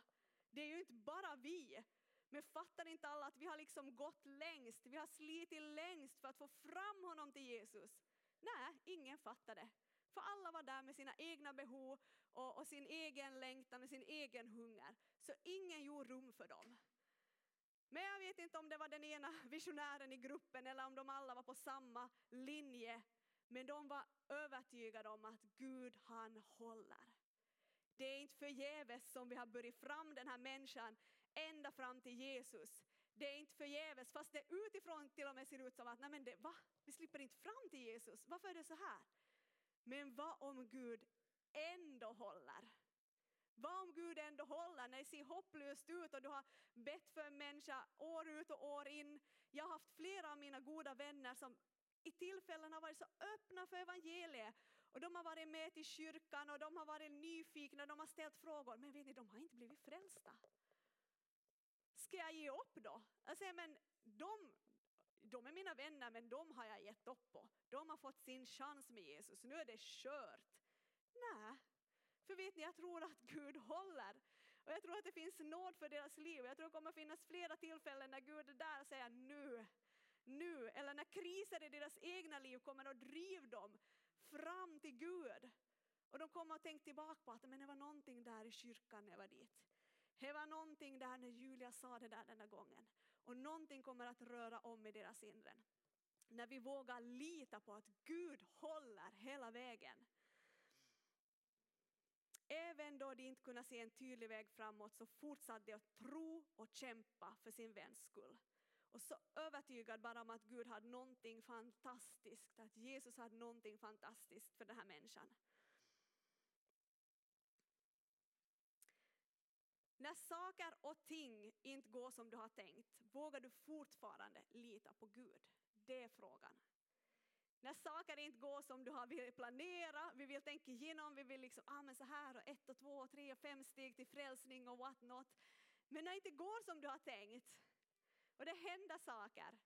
Det är ju inte bara vi. Men fattar inte alla att vi har liksom gått längst, vi har slitit längst för att få fram honom till Jesus? Nej, ingen fattar det. För alla var där med sina egna behov och, och, sin egen längtan och sin egen hunger. Så ingen gjorde rum för dem. Men jag vet inte om det var den ena visionären i gruppen eller om de alla var på samma linje. Men de var övertygade om att Gud han håller. Det är inte förgäves som vi har burit fram den här människan ända fram till Jesus. Det är inte förgäves, fast det utifrån till och med ser ut som att nej men det, va? vi slipper inte fram till Jesus. Varför är det så här? Men vad om Gud ändå håller? Vad om Gud ändå håller när det ser hopplöst ut och du har bett för en människa år ut och år in. Jag har haft flera av mina goda vänner som i tillfällen har varit så öppna för evangeliet och de har varit med till kyrkan och de har varit nyfikna, de har ställt frågor men vet ni, de har inte blivit frälsta. Ska jag ge upp då? Jag säger men de, de är mina vänner men de har jag gett upp på. De har fått sin chans med Jesus, nu är det kört. Nej, för vet ni, jag tror att Gud håller. Och jag tror att det finns nåd för deras liv. Jag tror att det kommer finnas flera tillfällen när Gud är där och säger nu, nu. Eller när kriser i deras egna liv kommer och driver dem fram till Gud. Och de kommer och tänkte tillbaka på att men det var någonting där i kyrkan när jag var dit. Det var någonting där när Julia sa det där denna gången. Och någonting kommer att röra om i deras inre. När vi vågar lita på att Gud håller hela vägen. Även då de inte kunde se en tydlig väg framåt så fortsatte de att tro och kämpa för sin väns skull. Och så övertygad bara om att Gud hade någonting fantastiskt, att Jesus hade någonting fantastiskt för den här människan. När saker och ting inte går som du har tänkt, vågar du fortfarande lita på Gud? Det är frågan. När saker inte går som du har velat planera, vi vill tänka igenom, vi vill liksom, ah men så här och ett och två och tre och fem steg till frälsning och what not. Men när det inte går som du har tänkt och det händer saker,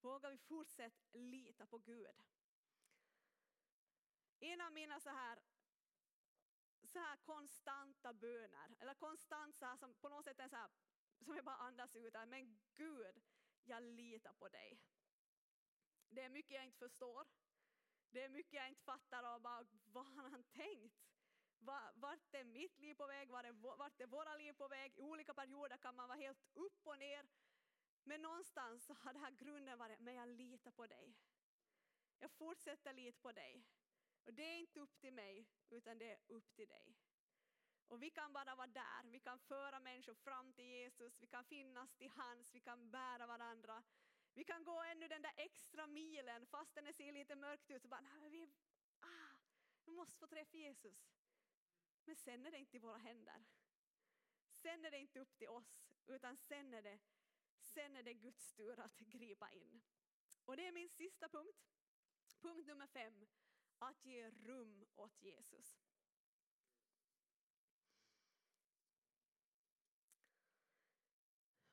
vågar vi fortsätta lita på Gud. En av mina så här, så här konstanta böner, eller konstant så här, som på något sätt är så här, som jag bara andas ut, här, men Gud, jag litar på dig. Det är mycket jag inte förstår. Det är mycket jag inte fattar av bara, vad har han tänkt? Vart är mitt liv på väg? Vart är våra liv på väg? I olika perioder kan man vara helt upp och ner. Men någonstans så har den här grunden varit, men jag litar på dig. Jag fortsätter lita på dig. Och det är inte upp till mig, utan det är upp till dig. Och vi kan bara vara där, vi kan föra människor fram till Jesus, vi kan finnas till hands, vi kan bära varandra. Vi kan gå ännu den där extra milen fast det ser lite mörkt ut. Så bara, nej, vi, ah, vi måste få träffa Jesus. Men sen är det inte i våra händer. Sen är det inte upp till oss, utan sen är det, sen är det Guds tur att gripa in. Och det är min sista punkt. Punkt nummer fem, att ge rum åt Jesus.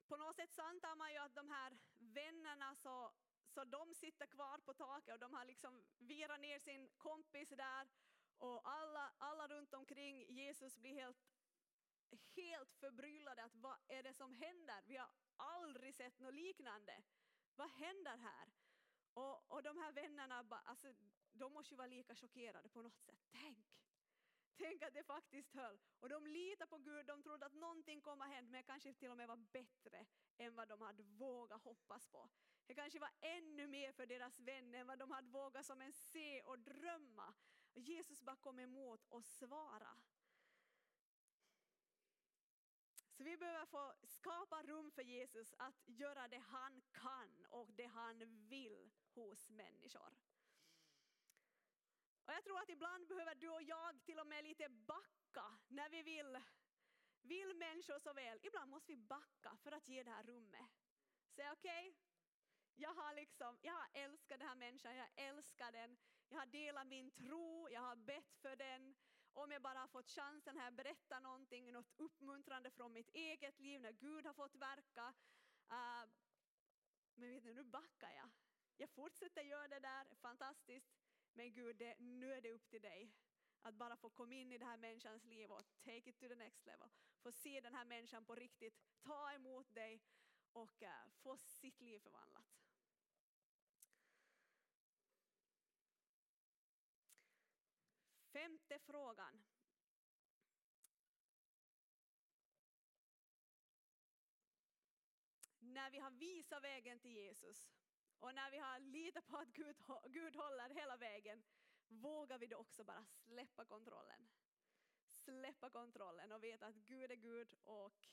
På något sätt så antar man ju att de här vännerna så, så de sitter kvar på taket och de har liksom virat ner sin kompis där och alla, alla runt omkring Jesus blir helt, helt förbryllade att vad är det som händer? Vi har aldrig sett något liknande. Vad händer här? Och, och de här vännerna, alltså, de måste ju vara lika chockerade på något sätt. Tänk, Tänk att det faktiskt höll. Och de litade på Gud, de trodde att någonting kommer att hända, men kanske till och med var bättre än vad de hade vågat hoppas på. Det kanske var ännu mer för deras vänner än vad de hade vågat som en se och drömma. Jesus bara kom emot och svara. Så vi behöver få skapa rum för Jesus att göra det han kan och det han vill hos människor. Och jag tror att ibland behöver du och jag till och med lite backa när vi vill, vill människor så väl. Ibland måste vi backa för att ge det här rummet. Säg okej, okay, jag har liksom, jag har älskat den här människan, jag älskar den, jag har delat min tro, jag har bett för den. Om jag bara har fått chansen här berätta någonting, något uppmuntrande från mitt eget liv när Gud har fått verka. Uh, men vet ni, nu backar jag. Jag fortsätter göra det där, fantastiskt. Men Gud, det, nu är det upp till dig. Att bara få komma in i den här människans liv och take it to the next level. Få se den här människan på riktigt, ta emot dig och uh, få sitt liv förvandlat. Femte frågan. När vi har visat vägen till Jesus och när vi har litat på att Gud, Gud håller hela vägen, vågar vi då också bara släppa kontrollen. Släppa kontrollen och veta att Gud är Gud och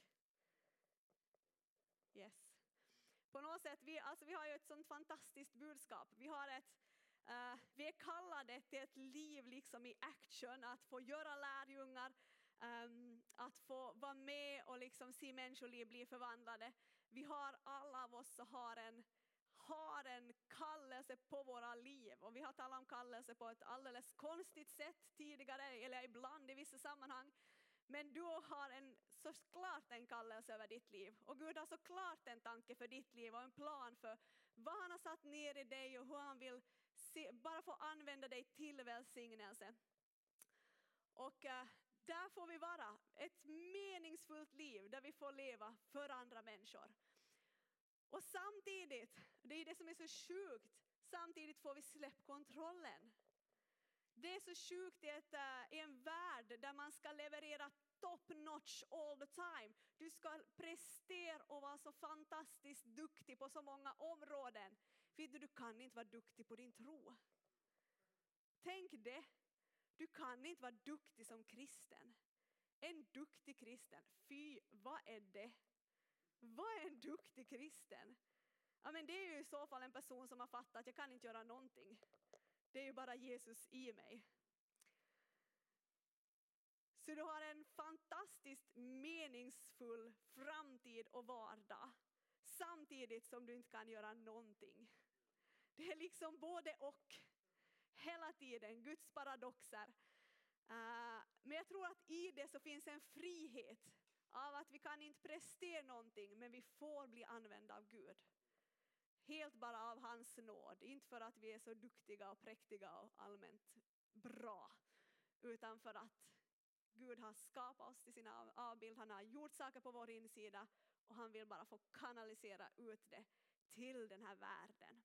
yes. På något sätt, vi, alltså vi har ju ett sånt fantastiskt budskap. Vi har ett Uh, vi är kallade till ett liv liksom i action, att få göra lärjungar, um, att få vara med och liksom se människoliv bli förvandlade. Vi har alla av oss har en, har en kallelse på våra liv och vi har talat om kallelse på ett alldeles konstigt sätt tidigare, eller ibland i vissa sammanhang. Men du har en, såklart en kallelse över ditt liv och Gud har såklart en tanke för ditt liv och en plan för vad han har satt ner i dig och hur han vill bara få använda dig till välsignelse. Och eh, där får vi vara, ett meningsfullt liv där vi får leva för andra människor. Och samtidigt, det är det som är så sjukt, samtidigt får vi släppa kontrollen. Det är så sjukt i, ett, eh, i en värld där man ska leverera top notch all the time. Du ska prestera och vara så fantastiskt duktig på så många områden. Vet du, du kan inte vara duktig på din tro. Tänk det. Du kan inte vara duktig som kristen. En duktig kristen, fy vad är det? Vad är en duktig kristen? Ja, men det är ju i så fall en person som har fattat att jag kan inte göra någonting. Det är ju bara Jesus i mig. Så du har en fantastiskt meningsfull framtid och vardag samtidigt som du inte kan göra någonting. Det är liksom både och. Hela tiden, Guds paradoxer. Eh, men jag tror att i det så finns en frihet av att vi kan inte prestera någonting men vi får bli använda av Gud. Helt bara av hans nåd, inte för att vi är så duktiga och präktiga och allmänt bra, utan för att Gud har skapat oss till sin avbild, han har gjort saker på vår insida och han vill bara få kanalisera ut det till den här världen.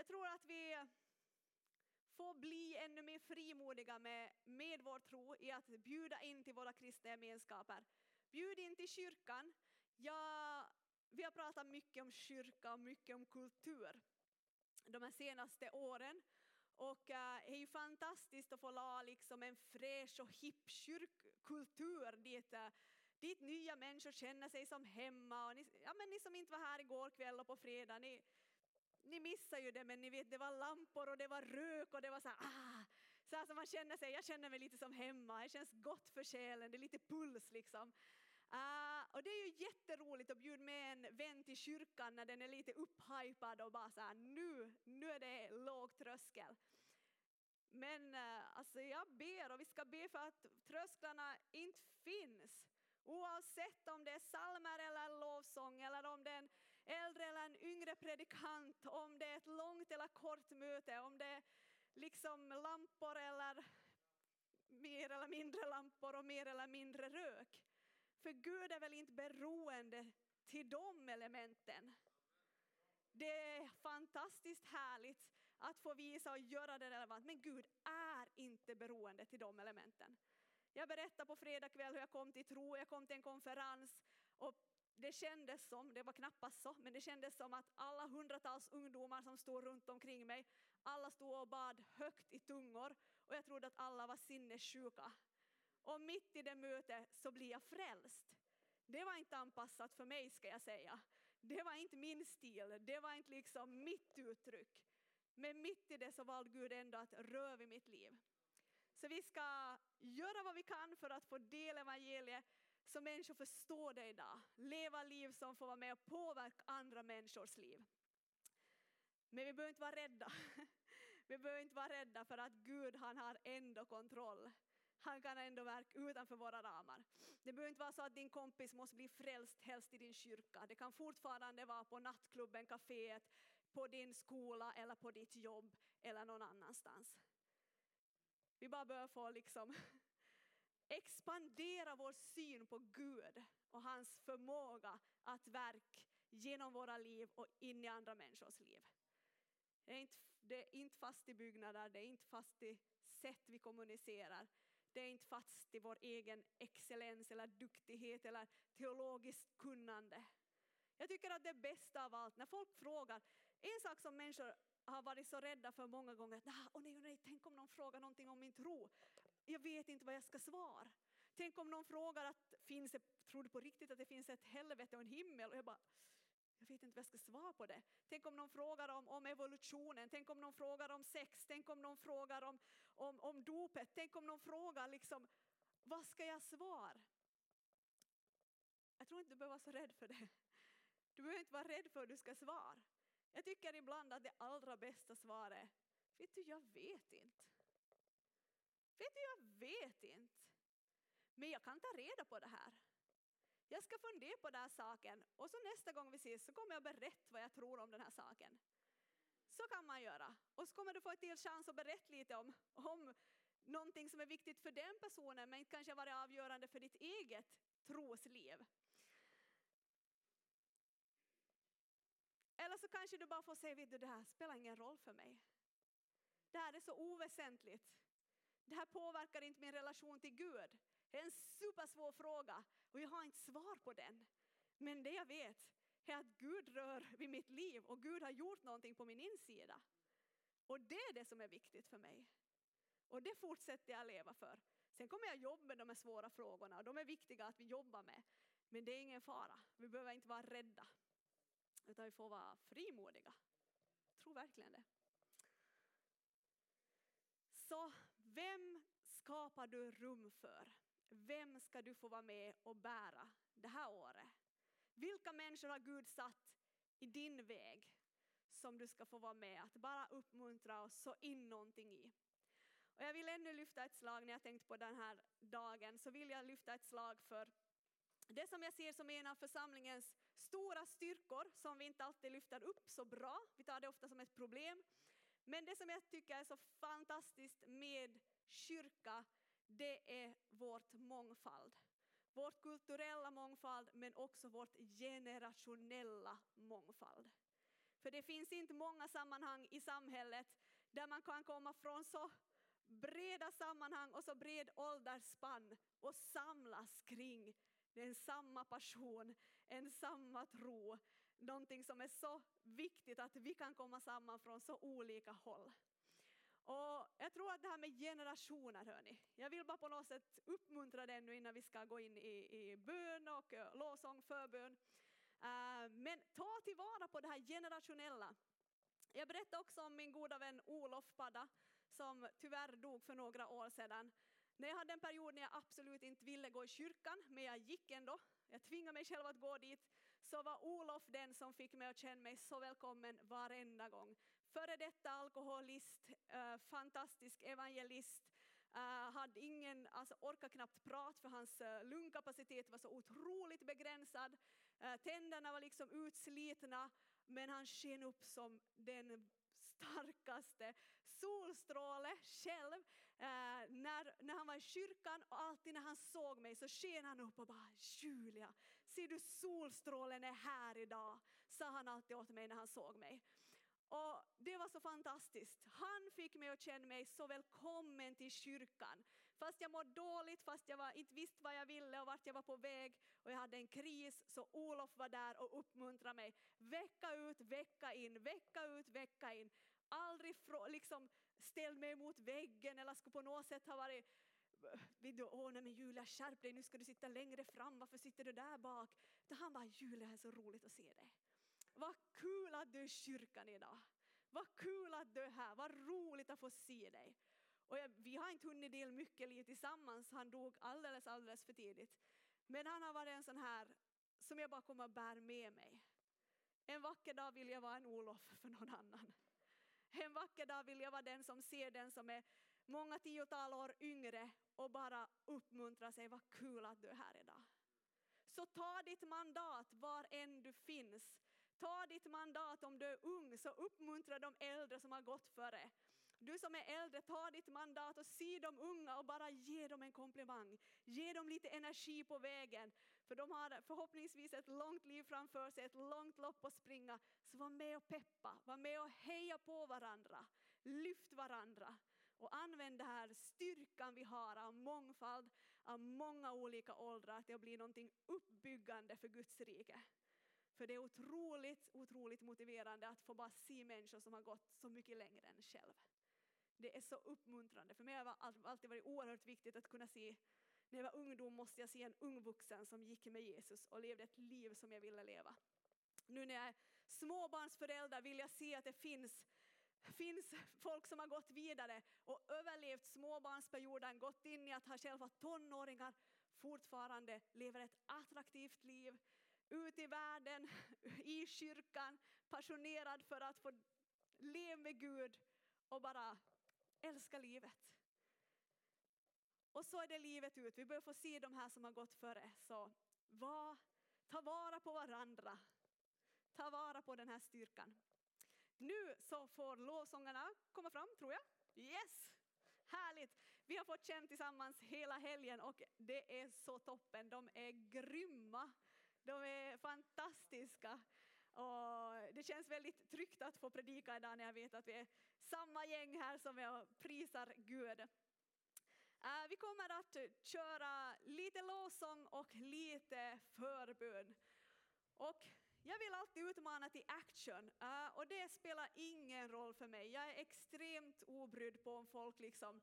Jag tror att vi får bli ännu mer frimodiga med, med vår tro i att bjuda in till våra kristna gemenskaper. Bjud in till kyrkan. Ja, vi har pratat mycket om kyrka och mycket om kultur de här senaste åren. Och eh, det är ju fantastiskt att få la liksom en fräsch och hipp kyrkkultur dit, eh, dit nya människor känner sig som hemma. Och ni, ja, men ni som inte var här igår kväll och på fredag, ni, ni missar ju det men ni vet det var lampor och det var rök och det var så här, ah, så här som man känner sig, jag känner mig lite som hemma, det känns gott för själen, det är lite puls liksom. Uh, och det är ju jätteroligt att bjuda med en vän till kyrkan när den är lite upphypad och bara så här, nu, nu är det låg tröskel. Men uh, alltså jag ber och vi ska be för att trösklarna inte finns. Oavsett om det är salmer eller lovsång eller om det är en äldre eller en yngre predikant, om det är ett långt eller kort möte, om det är liksom lampor eller mer eller mindre lampor och mer eller mindre rök. För Gud är väl inte beroende till de elementen. Det är fantastiskt härligt att få visa och göra det relevant, men Gud är inte beroende till de elementen. Jag berättade på fredag kväll hur jag kom till tro, jag kom till en konferens och det kändes som, det var knappast så, men det kändes som att alla hundratals ungdomar som stod runt omkring mig, alla stod och bad högt i tungor och jag trodde att alla var sinnessjuka. Och mitt i det mötet så blir jag frälst. Det var inte anpassat för mig ska jag säga. Det var inte min stil, det var inte liksom mitt uttryck. Men mitt i det så valde Gud ändå att röra vid mitt liv. Så vi ska göra vad vi kan för att få del evangeliet så människor förstår det idag. Leva liv som får vara med och påverka andra människors liv. Men vi behöver inte vara rädda. Vi behöver inte vara rädda för att Gud han har ändå kontroll. Han kan ändå verka utanför våra ramar. Det behöver inte vara så att din kompis måste bli frälst helst i din kyrka. Det kan fortfarande vara på nattklubben, kaféet, på din skola eller på ditt jobb eller någon annanstans. Vi bara behöver få liksom expandera vår syn på Gud och hans förmåga att verka genom våra liv och in i andra människors liv. Det är, inte, det är inte fast i byggnader, det är inte fast i sätt vi kommunicerar. Det är inte fast i vår egen excellens eller duktighet eller teologiskt kunnande. Jag tycker att det bästa av allt, när folk frågar, en sak som människor har varit så rädda för många gånger, att nah, oh nej, oh nej, tänk om någon frågar någonting om min tro. Jag vet inte vad jag ska svara. Tänk om någon frågar att finns det, tror du på riktigt att det finns ett helvete och en himmel? Och jag bara, jag vet inte vad jag ska svara på det. Tänk om någon frågar om, om evolutionen, tänk om någon frågar om sex, tänk om någon frågar om, om, om dopet, tänk om någon frågar liksom, vad ska jag svara? Jag tror inte du behöver vara så rädd för det. Du behöver inte vara rädd för att du ska svara. Jag tycker ibland att det allra bästa svaret vet du, jag vet inte. Vet du, jag vet inte. Men jag kan ta reda på det här. Jag ska fundera på den här saken och så nästa gång vi ses så kommer jag berätta vad jag tror om den här saken. Så kan man göra. Och så kommer du få ett till chans att berätta lite om, om någonting som är viktigt för den personen men kanske varit avgörande för ditt eget trosliv. Eller så kanske du bara får säga, vet du det här spelar ingen roll för mig. Det här är så oväsentligt. Det här påverkar inte min relation till Gud. Det är en supersvår fråga och jag har inte svar på den. Men det jag vet är att Gud rör vid mitt liv och Gud har gjort någonting på min insida. Och det är det som är viktigt för mig. Och det fortsätter jag leva för. Sen kommer jag jobba med de här svåra frågorna och de är viktiga att vi jobbar med. Men det är ingen fara, vi behöver inte vara rädda. Utan vi får vara frimodiga. Jag tror verkligen det. Så vem skapar du rum för? Vem ska du få vara med och bära det här året? Vilka människor har Gud satt i din väg som du ska få vara med att bara uppmuntra och så in någonting i? Och jag vill ännu lyfta ett slag när jag tänkt på den här dagen så vill jag lyfta ett slag för det som jag ser som en av församlingens stora styrkor som vi inte alltid lyfter upp så bra, vi tar det ofta som ett problem. Men det som jag tycker är så fantastiskt med kyrka, det är vårt mångfald. Vårt kulturella mångfald men också vårt generationella mångfald. För det finns inte många sammanhang i samhället där man kan komma från så breda sammanhang och så bred åldersspann och samlas kring en samma passion, en samma tro. Någonting som är så viktigt att vi kan komma samman från så olika håll. Och jag tror att det här med generationer, hörni. Jag vill bara på något sätt uppmuntra det nu innan vi ska gå in i, i bön och eh, lovsång, förbön. Eh, men ta tillvara på det här generationella. Jag berättade också om min goda vän Olof Padda som tyvärr dog för några år sedan. När jag hade en period när jag absolut inte ville gå i kyrkan, men jag gick ändå, jag tvingade mig själv att gå dit, så var Olof den som fick mig att känna mig så välkommen varenda gång. Före detta alkoholist, eh, fantastisk evangelist, eh, hade ingen, alltså orkade knappt prata för hans eh, lungkapacitet var så otroligt begränsad. Tänderna var liksom utslitna, men han sken upp som den starkaste solstråle själv eh, när, när han var i kyrkan och alltid när han såg mig så sken han upp och bara Julia, ser du solstrålen är här idag, sa han alltid åt mig när han såg mig. Och det var så fantastiskt. Han fick mig att känna mig så välkommen till kyrkan. Fast jag mådde dåligt, fast jag var, inte visste vad jag ville och vart jag var på väg och jag hade en kris så Olof var där och uppmuntrade mig. Vecka ut, vecka in, vecka ut, vecka in. Aldrig liksom ställd mig mot väggen eller skulle på något sätt ha varit vill du, åh nej men Julia skärp dig, nu ska du sitta längre fram, varför sitter du där bak? Då han bara, Julia det är så roligt att se dig. Vad kul att du är i kyrkan idag. Vad kul att du är här, vad roligt att få se dig. Och jag, vi har inte hunnit dela mycket liv tillsammans, han dog alldeles, alldeles för tidigt. Men han har varit en sån här som jag bara kommer att bära med mig. En vacker dag vill jag vara en Olof för någon annan. En vacker dag vill jag vara den som ser den som är många tiotal år yngre och bara uppmuntrar sig, vad kul att du är här idag. Så ta ditt mandat var än du finns. Ta ditt mandat om du är ung, så uppmuntra de äldre som har gått före. Du som är äldre, ta ditt mandat och se de unga och bara ge dem en komplimang. Ge dem lite energi på vägen. För de har förhoppningsvis ett långt liv framför sig, ett långt lopp att springa. Så var med och peppa, var med och heja på varandra. Lyft varandra. Och använd den här styrkan vi har av mångfald, av många olika åldrar till att bli någonting uppbyggande för Guds rike. För det är otroligt, otroligt motiverande att få bara se människor som har gått så mycket längre än själv. Det är så uppmuntrande. För mig har det alltid varit oerhört viktigt att kunna se, när jag var ungdom måste jag se en ung vuxen som gick med Jesus och levde ett liv som jag ville leva. Nu när jag är småbarnsförälder vill jag se att det finns finns folk som har gått vidare och överlevt småbarnsperioden, gått in i att ha själva tonåringar, fortfarande lever ett attraktivt liv, ut i världen, i kyrkan, passionerad för att få leva med Gud och bara älska livet. Och så är det livet ut. Vi behöver få se de här som har gått före. Så var, ta vara på varandra. Ta vara på den här styrkan. Nu så får lovsångarna komma fram, tror jag. Yes! Härligt! Vi har fått känna tillsammans hela helgen och det är så toppen. De är grymma. De är fantastiska. Och det känns väldigt tryggt att få predika idag när jag vet att vi är samma gäng här som jag prisar Gud. Uh, vi kommer att köra lite lovsång och lite förbön. Och jag vill alltid utmana till action eh, och det spelar ingen roll för mig. Jag är extremt obrydd på om folk liksom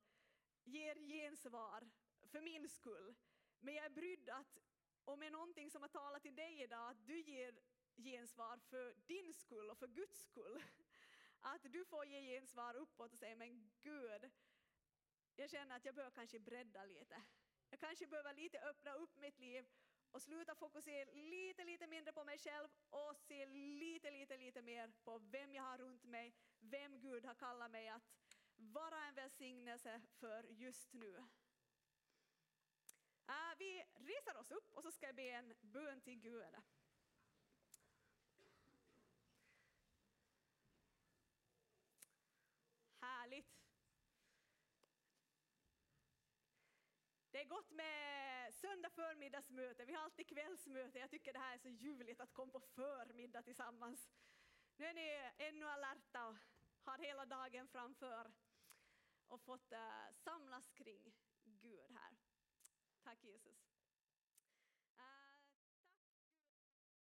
ger gensvar för min skull. Men jag är brydd att om det är någonting som har talat till dig idag, att du ger gensvar för din skull och för Guds skull. Att du får ge gensvar uppåt och säga, men Gud, jag känner att jag behöver kanske bredda lite. Jag kanske behöver lite öppna upp mitt liv och sluta fokusera lite, lite mindre på mig själv och se lite, lite, lite mer på vem jag har runt mig, vem Gud har kallat mig att vara en välsignelse för just nu. Äh, vi reser oss upp och så ska jag be en bön till Gud. Härligt. Det är gott med söndag förmiddagsmöte, vi har alltid kvällsmöte. Jag tycker det här är så ljuvligt att komma på förmiddag tillsammans. Nu är ni ännu alerta och har hela dagen framför och fått eh, samlas kring Gud här. Tack Jesus.